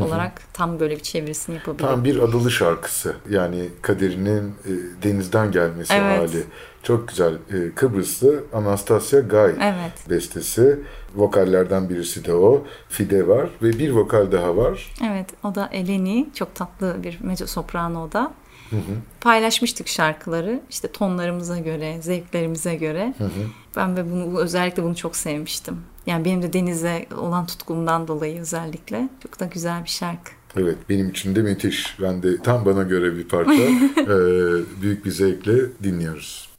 olarak Hı-hı. tam böyle bir çevirisini yapabilirim. Tam bir adalı şarkısı. Yani kaderinin e, denizden gelmesi evet. hali. Çok güzel. E, Kıbrıslı Anastasia Gay evet. bestesi. Vokallerden birisi de o. Fide var ve bir vokal daha var. Evet o da Eleni. Çok tatlı bir mezzo soprano o da. Hı hı. Paylaşmıştık şarkıları işte tonlarımıza göre, zevklerimize göre. Hı hı. Ben ve bunu özellikle bunu çok sevmiştim. Yani benim de denize olan tutkumdan dolayı özellikle çok da güzel bir şarkı. Evet benim için de müthiş. Ben de tam bana göre bir parça. ee, büyük bir zevkle dinliyoruz.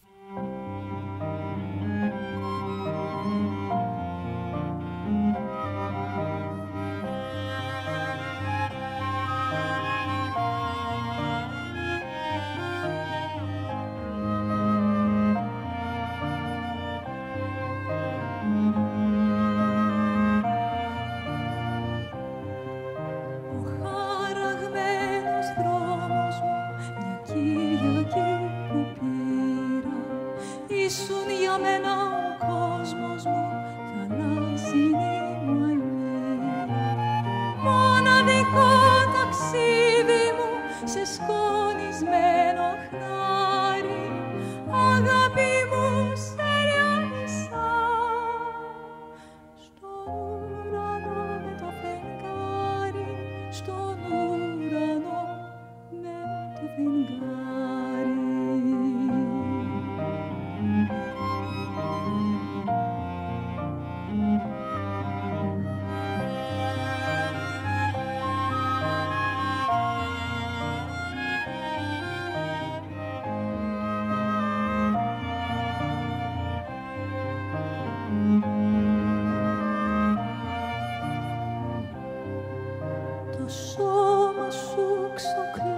το σώμα σου ξοκλεί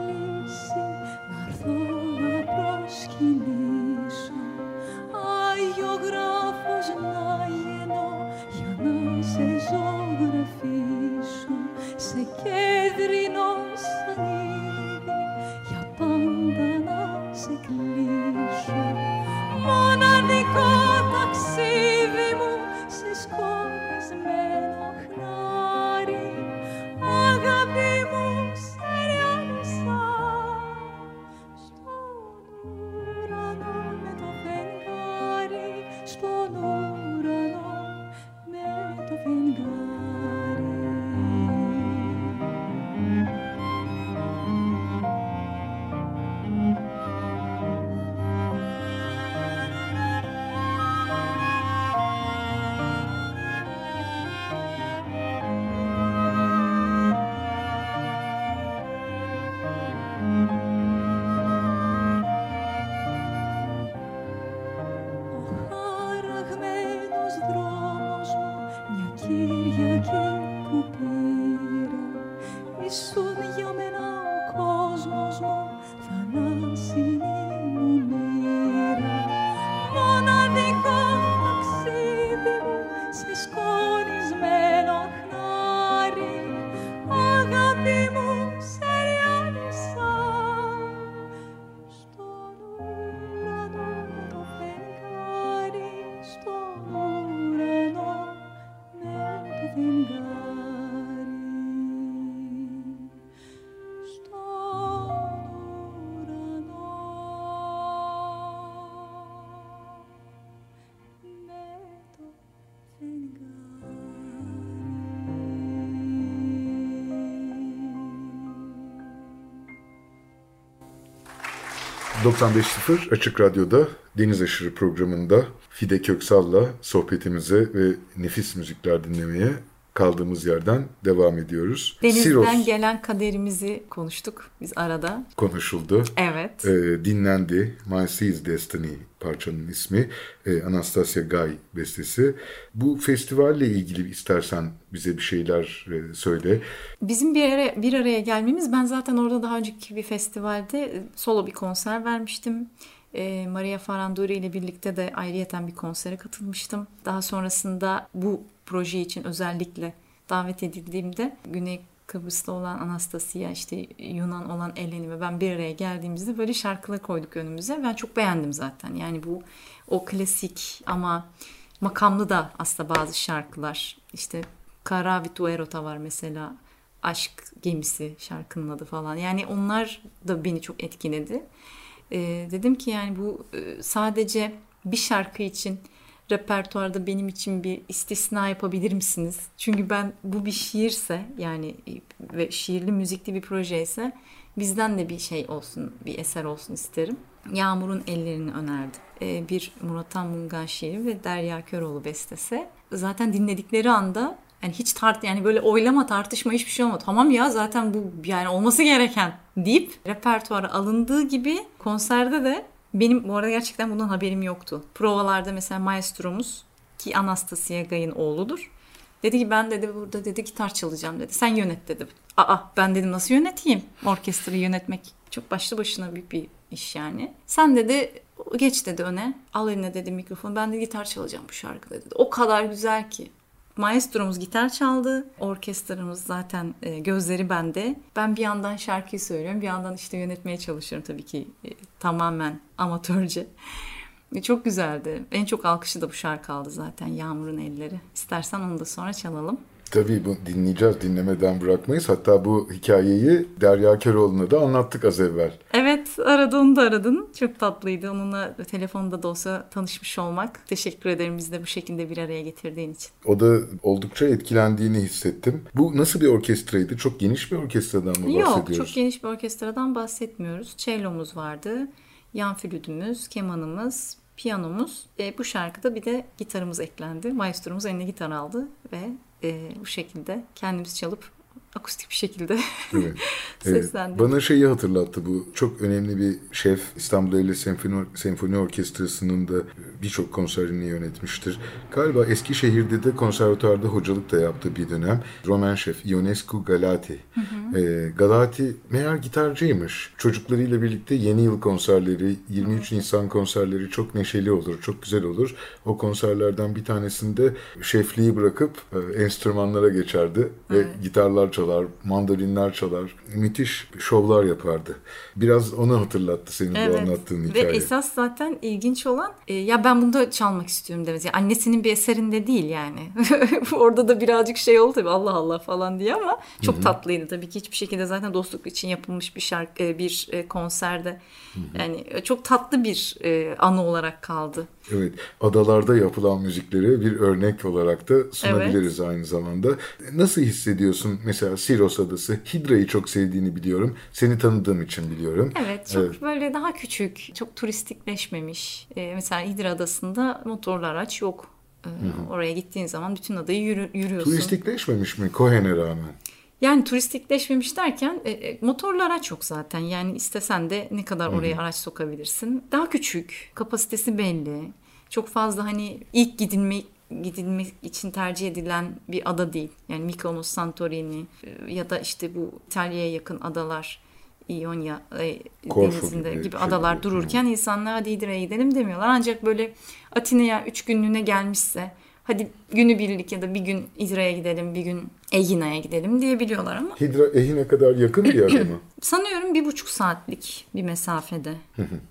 95.0 Açık Radyo'da Deniz Aşırı programında Fide Köksal'la sohbetimize ve nefis müzikler dinlemeye kaldığımız yerden devam ediyoruz. Denizden Siros gelen kaderimizi konuştuk biz arada. konuşuldu. Evet. Ee, dinlendi. My Sea's Destiny parçanın ismi. Ee, Anastasia Guy bestesi. Bu festivalle ilgili istersen bize bir şeyler e, söyle. Bizim bir araya, bir araya gelmemiz ben zaten orada daha önceki bir festivalde e, solo bir konser vermiştim. E, Maria Faranduri ile birlikte de ayrıyeten bir konsere katılmıştım. Daha sonrasında bu proje için özellikle davet edildiğimde Güney Kıbrıs'ta olan Anastasia, işte Yunan olan Eleni ve ben bir araya geldiğimizde böyle şarkılar koyduk önümüze. Ben çok beğendim zaten. Yani bu o klasik ama makamlı da aslında bazı şarkılar. İşte Kara Vituerota var mesela. Aşk gemisi şarkının adı falan. Yani onlar da beni çok etkiledi. Ee, dedim ki yani bu e, sadece bir şarkı için repertuarda benim için bir istisna yapabilir misiniz? Çünkü ben bu bir şiirse yani e, ve şiirli müzikli bir proje ise bizden de bir şey olsun, bir eser olsun isterim. Yağmur'un ellerini önerdi. Ee, bir Murat Han Mungan şiiri ve Derya Köroğlu bestesi. Zaten dinledikleri anda yani hiç tart yani böyle oylama tartışma hiçbir şey olmadı. Tamam ya zaten bu yani olması gereken deyip repertuara alındığı gibi konserde de benim bu arada gerçekten bundan haberim yoktu. Provalarda mesela maestromuz ki Anastasia Gay'ın oğludur. Dedi ki ben dedi burada dedi gitar çalacağım dedi. Sen yönet dedi. Aa ben dedim nasıl yöneteyim? Orkestrayı yönetmek çok başlı başına büyük bir iş yani. Sen dedi geç dedi öne. Al eline dedi mikrofon. Ben de gitar çalacağım bu şarkıda dedi. O kadar güzel ki. Maestromuz gitar çaldı. Orkestramız zaten e, gözleri bende. Ben bir yandan şarkıyı söylüyorum. Bir yandan işte yönetmeye çalışıyorum tabii ki e, tamamen amatörce. E, çok güzeldi. En çok alkışı da bu şarkı aldı zaten Yağmur'un elleri. İstersen onu da sonra çalalım. Tabii bu dinleyeceğiz, dinlemeden bırakmayız. Hatta bu hikayeyi Derya Köroğlu'na da anlattık az evvel. Evet aradı onu da aradın. Çok tatlıydı. Onunla telefonda da olsa tanışmış olmak. Teşekkür ederim bizi de bu şekilde bir araya getirdiğin için. O da oldukça etkilendiğini hissettim. Bu nasıl bir orkestraydı? Çok geniş bir orkestradan mı Yok bahsediyoruz? çok geniş bir orkestradan bahsetmiyoruz. Cello'muz vardı. Yan flütümüz, kemanımız, piyanomuz. E, bu şarkıda bir de gitarımız eklendi. Maestromuz eline gitar aldı ve bu şekilde kendimiz çalıp akustik bir şekilde Evet. seslendik. Bana şeyi hatırlattı bu. Çok önemli bir şef İstanbul Eylül Senfoni, Senfoni Orkestrası'nın da birçok konserini yönetmiştir. Galiba Eskişehir'de de konservatuarda hocalık da yaptığı bir dönem. Roman şef Ionescu Galati. Ee, Galati meğer gitarcıymış. Çocuklarıyla birlikte yeni yıl konserleri, 23 Nisan konserleri çok neşeli olur, çok güzel olur. O konserlerden bir tanesinde şefliği bırakıp e, enstrümanlara geçerdi ve gitarlar çalar, mandolinler çalar. Müthiş şovlar yapardı. Biraz onu hatırlattı senin bu anlattığın Ve hikaye. esas zaten ilginç olan e, ya ben bunu da çalmak istiyorum demesi. Yani annesinin bir eserinde değil yani. Orada da birazcık şey oldu tabii Allah Allah falan diye ama çok tatlıydı tabii ki hiçbir şekilde zaten dostluk için yapılmış bir şarkı e, bir e, konserde. Yani e, çok tatlı bir e, anı olarak kaldı. Evet, adalarda yapılan müzikleri bir örnek olarak da sunabiliriz aynı zamanda. Nasıl hissediyorsun mesela Siros Adası? Hidra'yı çok sevdiğini biliyorum. Seni tanıdığım için biliyorum. Evet çok Evet. böyle daha küçük, çok turistikleşmemiş. E, mesela Hidra Adası'nda motorlu araç yok. E, oraya gittiğin zaman bütün adayı yürü- yürüyorsun. Turistikleşmemiş mi Cohen'e rağmen? Yani turistikleşmemiş derken e, e, motorlu araç yok zaten. Yani istesen de ne kadar oraya araç sokabilirsin. Daha küçük, kapasitesi belli. Çok fazla hani ilk gidilme gidilmek için tercih edilen bir ada değil. Yani Mykonos, Santorini e, ya da işte bu İtalya'ya yakın adalar İonya e, denizinde gibi gibi, şey adalar dururken insanlar hadi İdra'ya gidelim demiyorlar. Ancak böyle Atina'ya üç günlüğüne gelmişse hadi günübirlik ya da bir gün İzra'ya gidelim, bir gün Egina'ya gidelim diyebiliyorlar ama Hidra Ehin'e kadar yakın bir yer mi? sanıyorum bir buçuk saatlik bir mesafede.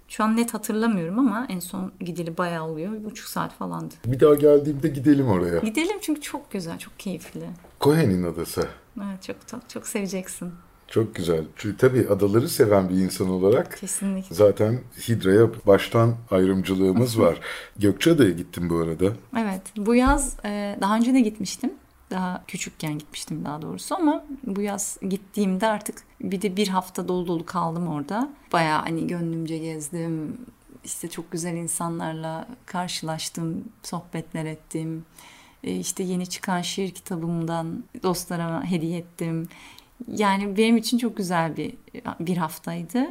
Şu an net hatırlamıyorum ama en son gideli bayağı oluyor. Bir buçuk saat falandı. Bir daha geldiğimde gidelim oraya. Gidelim çünkü çok güzel, çok keyifli. Kohen'in adası. Evet, çok çok çok seveceksin. Çok güzel. Çünkü tabii adaları seven bir insan olarak Kesinlikle. zaten Hidra'ya baştan ayrımcılığımız var. Gökçeada'ya gittim bu arada. Evet, bu yaz e, daha önce de gitmiştim. Daha küçükken gitmiştim daha doğrusu ama bu yaz gittiğimde artık bir de bir hafta dolu dolu kaldım orada. Bayağı hani gönlümce gezdim. İşte çok güzel insanlarla karşılaştım, sohbetler ettim. E, işte yeni çıkan şiir kitabımdan dostlarıma hediye ettim. Yani benim için çok güzel bir bir haftaydı.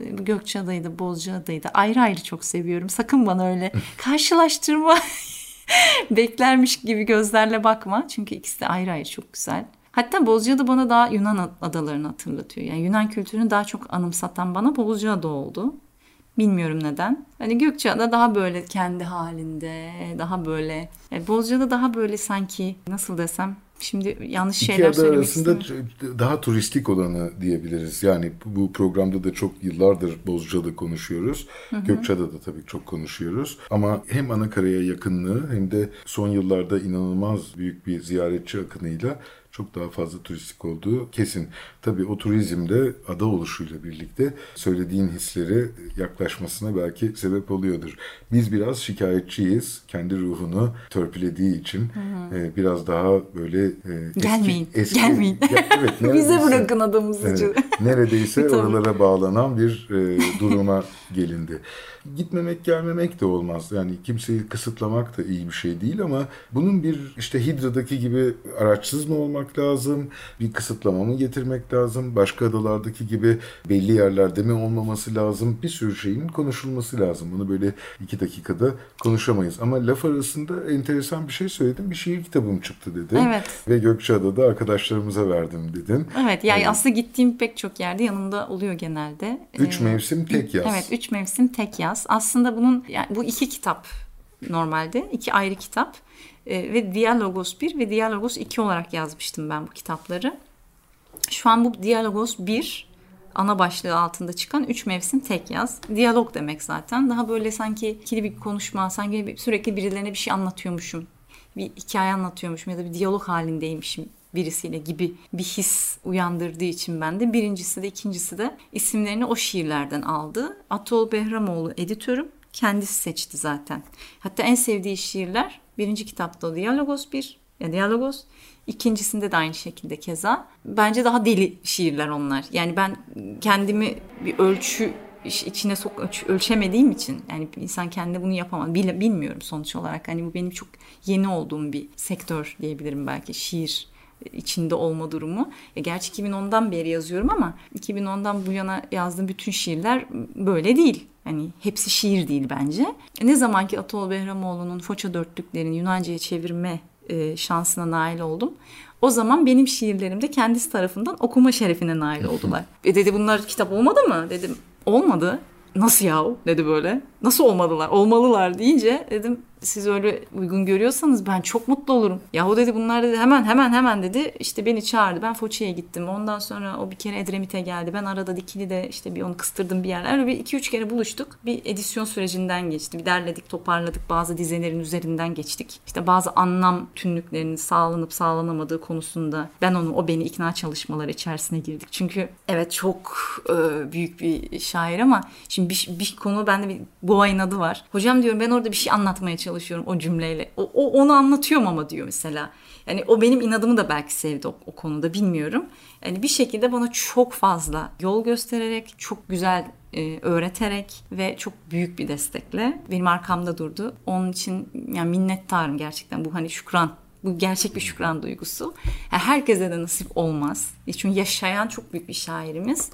Gökçeada'ydı, Bozcaada'ydı. Ayrı ayrı çok seviyorum. Sakın bana öyle karşılaştırma beklermiş gibi gözlerle bakma. Çünkü ikisi de ayrı ayrı çok güzel. Hatta Bozcaada bana daha Yunan adalarını hatırlatıyor. Yani Yunan kültürünü daha çok anımsatan bana Bozcaada oldu. Bilmiyorum neden. Hani Gökçeada daha böyle kendi halinde, daha böyle... Yani Bozcaada daha böyle sanki nasıl desem... Şimdi yanlış İki şeyler ada söylemek arasında daha turistik olanı diyebiliriz. Yani bu programda da çok yıllardır Bozcaada konuşuyoruz. Gökçeada'da tabii çok konuşuyoruz. Ama hem Anakara'ya yakınlığı hem de son yıllarda inanılmaz büyük bir ziyaretçi akınıyla çok daha fazla turistik olduğu kesin. Tabii o turizmde ada oluşuyla birlikte söylediğin hisleri yaklaşmasına belki sebep oluyordur. Biz biraz şikayetçiyiz. Kendi ruhunu törpülediği için e, biraz daha böyle e, eski- Gelmeyin, eski- gelmeyin. Ya- evet, Bize bırakın adamımızı. Evet, neredeyse oralara bağlanan bir e, duruma gelindi. Gitmemek gelmemek de olmaz. Yani kimseyi kısıtlamak da iyi bir şey değil ama bunun bir işte Hidra'daki gibi araçsız mı olmak lazım? Bir kısıtlama mı getirmek lazım? Başka adalardaki gibi belli yerlerde mi olmaması lazım? Bir sürü şeyin konuşulması lazım. Bunu böyle iki dakikada konuşamayız. Ama laf arasında enteresan bir şey söyledim. Bir şiir kitabım çıktı dedin. Evet. Ve Gökçeada'da arkadaşlarımıza verdim dedin. Evet yani aslında gittiğim pek çok yerde yanımda oluyor genelde. Üç Ee, mevsim tek yaz. Evet üç mevsim tek yaz. Aslında bunun yani bu iki kitap normalde iki ayrı kitap Ee, ve Dialogos 1 ve Dialogos 2 olarak yazmıştım ben bu kitapları. Şu an bu Dialogos 1 ana başlığı altında çıkan üç mevsim tek yaz. Diyalog demek zaten. Daha böyle sanki ikili bir konuşma, sanki sürekli birilerine bir şey anlatıyormuşum. Bir hikaye anlatıyormuşum ya da bir diyalog halindeymişim birisiyle gibi bir his uyandırdığı için ben de birincisi de ikincisi de isimlerini o şiirlerden aldı. Atol Behramoğlu editörüm kendisi seçti zaten. Hatta en sevdiği şiirler birinci kitapta Diyalogos 1 ya Diyalogos İkincisinde de aynı şekilde keza. Bence daha deli şiirler onlar. Yani ben kendimi bir ölçü içine sok ölç- ölçemediğim için yani insan kendi bunu yapamaz. Bil- bilmiyorum sonuç olarak. Hani bu benim çok yeni olduğum bir sektör diyebilirim belki şiir içinde olma durumu. E, gerçi 2010'dan beri yazıyorum ama 2010'dan bu yana yazdığım bütün şiirler böyle değil. Hani hepsi şiir değil bence. E, Ne zamanki Atol Behramoğlu'nun Foça Dörtlüklerini Yunanca'ya çevirme e, şansına nail oldum. O zaman benim şiirlerim de kendisi tarafından okuma şerefine nail oldular. E dedi bunlar kitap olmadı mı? Dedim olmadı. Nasıl yahu dedi böyle. Nasıl olmadılar? Olmalılar deyince dedim siz öyle uygun görüyorsanız ben çok mutlu olurum. Yahu dedi bunlar dedi hemen hemen hemen dedi. İşte beni çağırdı. Ben Foça'ya gittim. Ondan sonra o bir kere Edremit'e geldi. Ben arada dikili de işte bir onu kıstırdım bir yerler. Öyle bir iki üç kere buluştuk. Bir edisyon sürecinden geçti. Bir derledik, toparladık. Bazı dizelerin üzerinden geçtik. İşte bazı anlam tünlüklerinin sağlanıp sağlanamadığı konusunda ben onu o beni ikna çalışmaları içerisine girdik. Çünkü evet çok e, büyük bir şair ama şimdi bir, bir konu bende bir boğayın adı var. Hocam diyorum ben orada bir şey anlatmaya çalışıyorum o cümleyle. O, o- onu anlatıyorum ama diyor mesela. Yani o benim inadımı da belki sevdi o, o konuda bilmiyorum. Yani bir şekilde bana çok fazla yol göstererek, çok güzel e, öğreterek ve çok büyük bir destekle benim arkamda durdu. Onun için yani minnettarım gerçekten bu hani şükran bu gerçek bir şükran duygusu. Yani herkese de nasip olmaz. Çünkü yaşayan çok büyük bir şairimiz.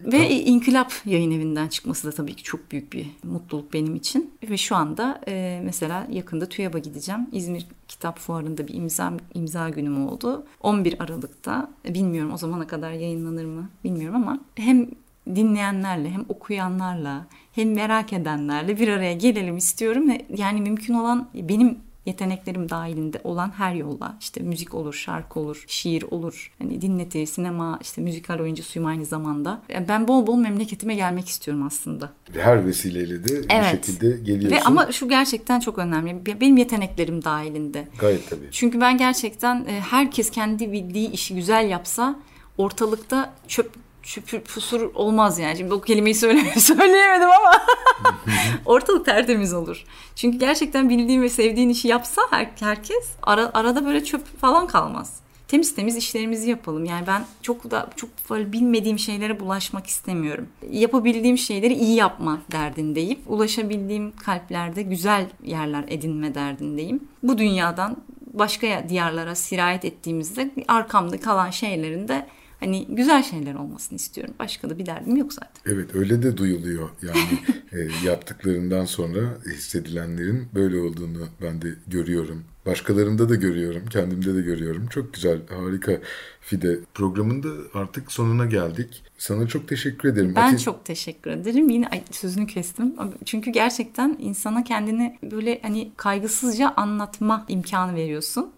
Ve İnkılap yayın evinden çıkması da tabii ki çok büyük bir mutluluk benim için. Ve şu anda e, mesela yakında TÜYAB'a gideceğim. İzmir Kitap Fuarı'nda bir imza imza günüm oldu. 11 Aralık'ta. Bilmiyorum o zamana kadar yayınlanır mı bilmiyorum ama hem dinleyenlerle hem okuyanlarla hem merak edenlerle bir araya gelelim istiyorum. Ve Yani mümkün olan benim yeteneklerim dahilinde olan her yolla işte müzik olur, şarkı olur, şiir olur, hani dinleti, sinema, işte müzikal oyuncusuyum aynı zamanda. Ben bol bol memleketime gelmek istiyorum aslında. Her vesileyle de bir Evet. şekilde geliyorsun. Ve ama şu gerçekten çok önemli. Benim yeteneklerim dahilinde. Gayet tabii. Çünkü ben gerçekten e, herkes kendi bildiği işi güzel yapsa ortalıkta çöp çöpür pusur olmaz yani. Şimdi o kelimeyi söyle söyleyemedim ama ortalık tertemiz olur. Çünkü gerçekten bildiğin ve sevdiğin işi yapsa her, herkes ara, arada böyle çöp falan kalmaz. Temiz temiz işlerimizi yapalım. Yani ben çok da çok böyle bilmediğim şeylere bulaşmak istemiyorum. Yapabildiğim şeyleri iyi yapma derdindeyim. Ulaşabildiğim kalplerde güzel yerler edinme derdindeyim. Bu dünyadan başka diyarlara sirayet ettiğimizde arkamda kalan şeylerin de hani güzel şeyler olmasını istiyorum. Başka da bir derdim yok zaten. Evet öyle de duyuluyor. Yani e, yaptıklarından sonra hissedilenlerin böyle olduğunu ben de görüyorum. Başkalarında da görüyorum, kendimde de görüyorum. Çok güzel, harika Fide. Programında artık sonuna geldik. Sana çok teşekkür ederim. Ben Ati- çok teşekkür ederim. Yine ay, sözünü kestim. Çünkü gerçekten insana kendini böyle hani kaygısızca anlatma imkanı veriyorsun.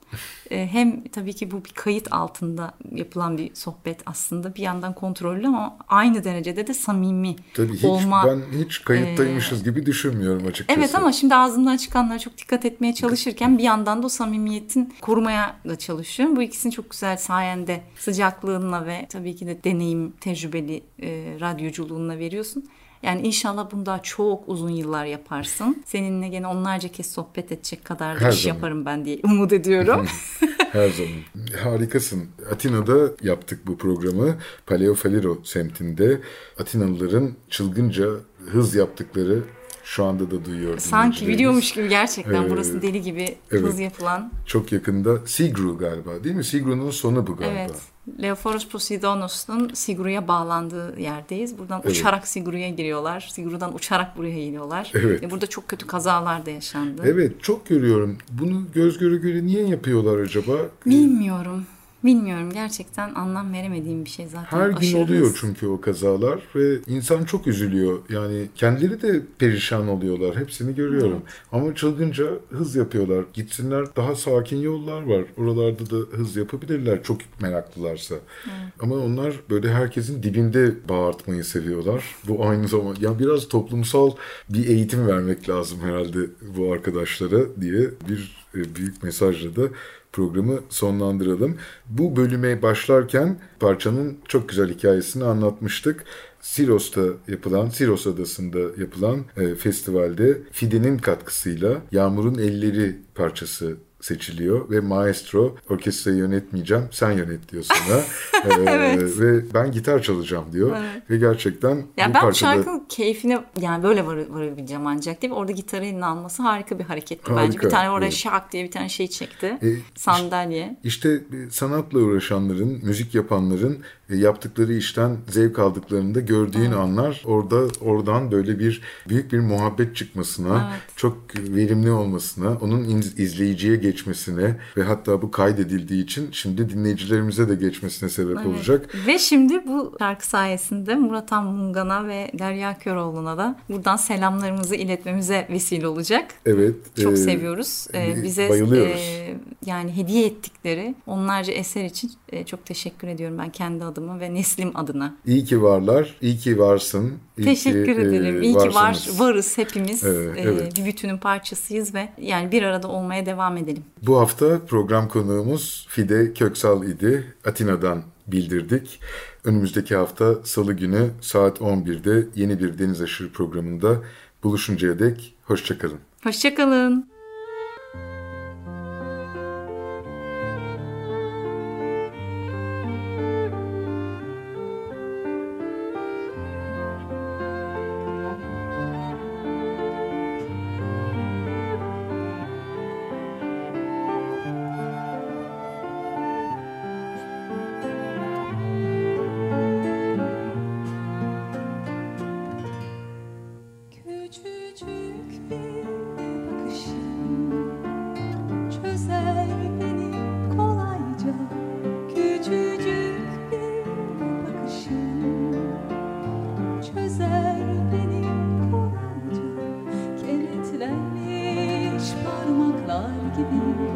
Ee, Hem tabii ki bu bir kayıt altında yapılan bir sohbet aslında bir yandan kontrollü ama aynı derecede de samimi Tabii hiç, olma. ben hiç kayıttaymışız gibi düşünmüyorum açıkçası. Evet ama şimdi ağzımdan çıkanlara çok dikkat etmeye çalışırken bir yandan da o samimiyetin korumaya da çalışıyorum. Bu ikisini çok güzel sayende sıcaklığınla ve tabii ki de deneyim, tecrübeli e, radyoculuğunla veriyorsun. Yani inşallah bunu daha çok uzun yıllar yaparsın. Seninle gene onlarca kez sohbet edecek kadar da Her iş zaman. yaparım ben diye umut ediyorum. Her zaman. Harikasın. Atina'da yaptık bu programı. Paleofaliro semtinde Atinalıların çılgınca hız yaptıkları şu anda da duyuyor Sanki biliyormuş gibi gerçekten Ee, burası deli gibi evet. hız yapılan. Çok yakında Sigru galiba değil mi? Sigru'nun sonu bu galiba. Evet. Leoforos Posidonos'un Siguru'ya bağlandığı yerdeyiz. Buradan Evet. uçarak Siguru'ya giriyorlar. Siguru'dan uçarak buraya geliyorlar. Evet. Ve burada çok kötü kazalar da yaşandı. Evet çok görüyorum. Bunu göz göre göre niye yapıyorlar acaba? Bilmiyorum. Bilmiyorum. Gerçekten anlam veremediğim bir şey zaten. Her gün oluyor hız. çünkü o kazalar ve insan çok üzülüyor. Yani kendileri de perişan oluyorlar. Hepsini görüyorum. Ama çılgınca hız yapıyorlar. Gitsinler daha sakin yollar var. Oralarda da hız yapabilirler çok meraklılarsa. Ama onlar böyle herkesin dibinde bağırtmayı seviyorlar. Bu aynı zamanda ya biraz toplumsal bir eğitim vermek lazım herhalde bu arkadaşlara diye bir e, büyük mesajla da programı sonlandıralım. Bu bölüme başlarken parçanın çok güzel hikayesini anlatmıştık. Siros'ta yapılan, Siros Adası'nda yapılan e, festivalde Fide'nin katkısıyla Yağmur'un Elleri parçası seçiliyor ve maestro orkestrayı yönetmeyeceğim sen yönet diyor sana E, Evet. ve ben gitar çalacağım diyor ve gerçekten Ya bu ben parçada şarkının keyfine yani böyle var, varabileceğim ancak değil mi? Orada gitarı eline alması harika bir hareketti bence. Harika, Bir tane oraya evet. şak diye bir tane şey çekti. E, Sandalye. İşte e, sanatla uğraşanların, müzik yapanların yaptıkları işten zevk aldıklarında gördüğün anlar orada oradan böyle bir büyük bir muhabbet çıkmasına, Evet. çok verimli olmasına, onun iz- izleyiciye geçmesine ve hatta bu kaydedildiği için şimdi dinleyicilerimize de geçmesine sebep olacak. Ve şimdi bu şarkı sayesinde Murat Han Mungan'a ve Derya Köroğlu'na da buradan selamlarımızı iletmemize vesile olacak. Evet. Çok e, seviyoruz. Bi- bize bayılıyoruz. e, yani hediye ettikleri onlarca eser için e, çok teşekkür ediyorum ben kendi adıma ve neslim adına. İyi ki varlar, iyi ki varsın. iyi teşekkür ki, e, ederim. İyi ki var varız hepimiz. Evet, Ee, evet. bir bütünün parçasıyız ve yani bir arada olmaya devam edelim. Bu hafta program konuğumuz Fide Köksal idi. Atina'dan bildirdik. Önümüzdeki hafta Salı günü saat 11'de yeni bir Deniz Aşırı programında buluşuncaya dek hoşçakalın. Hoşçakalın. give you.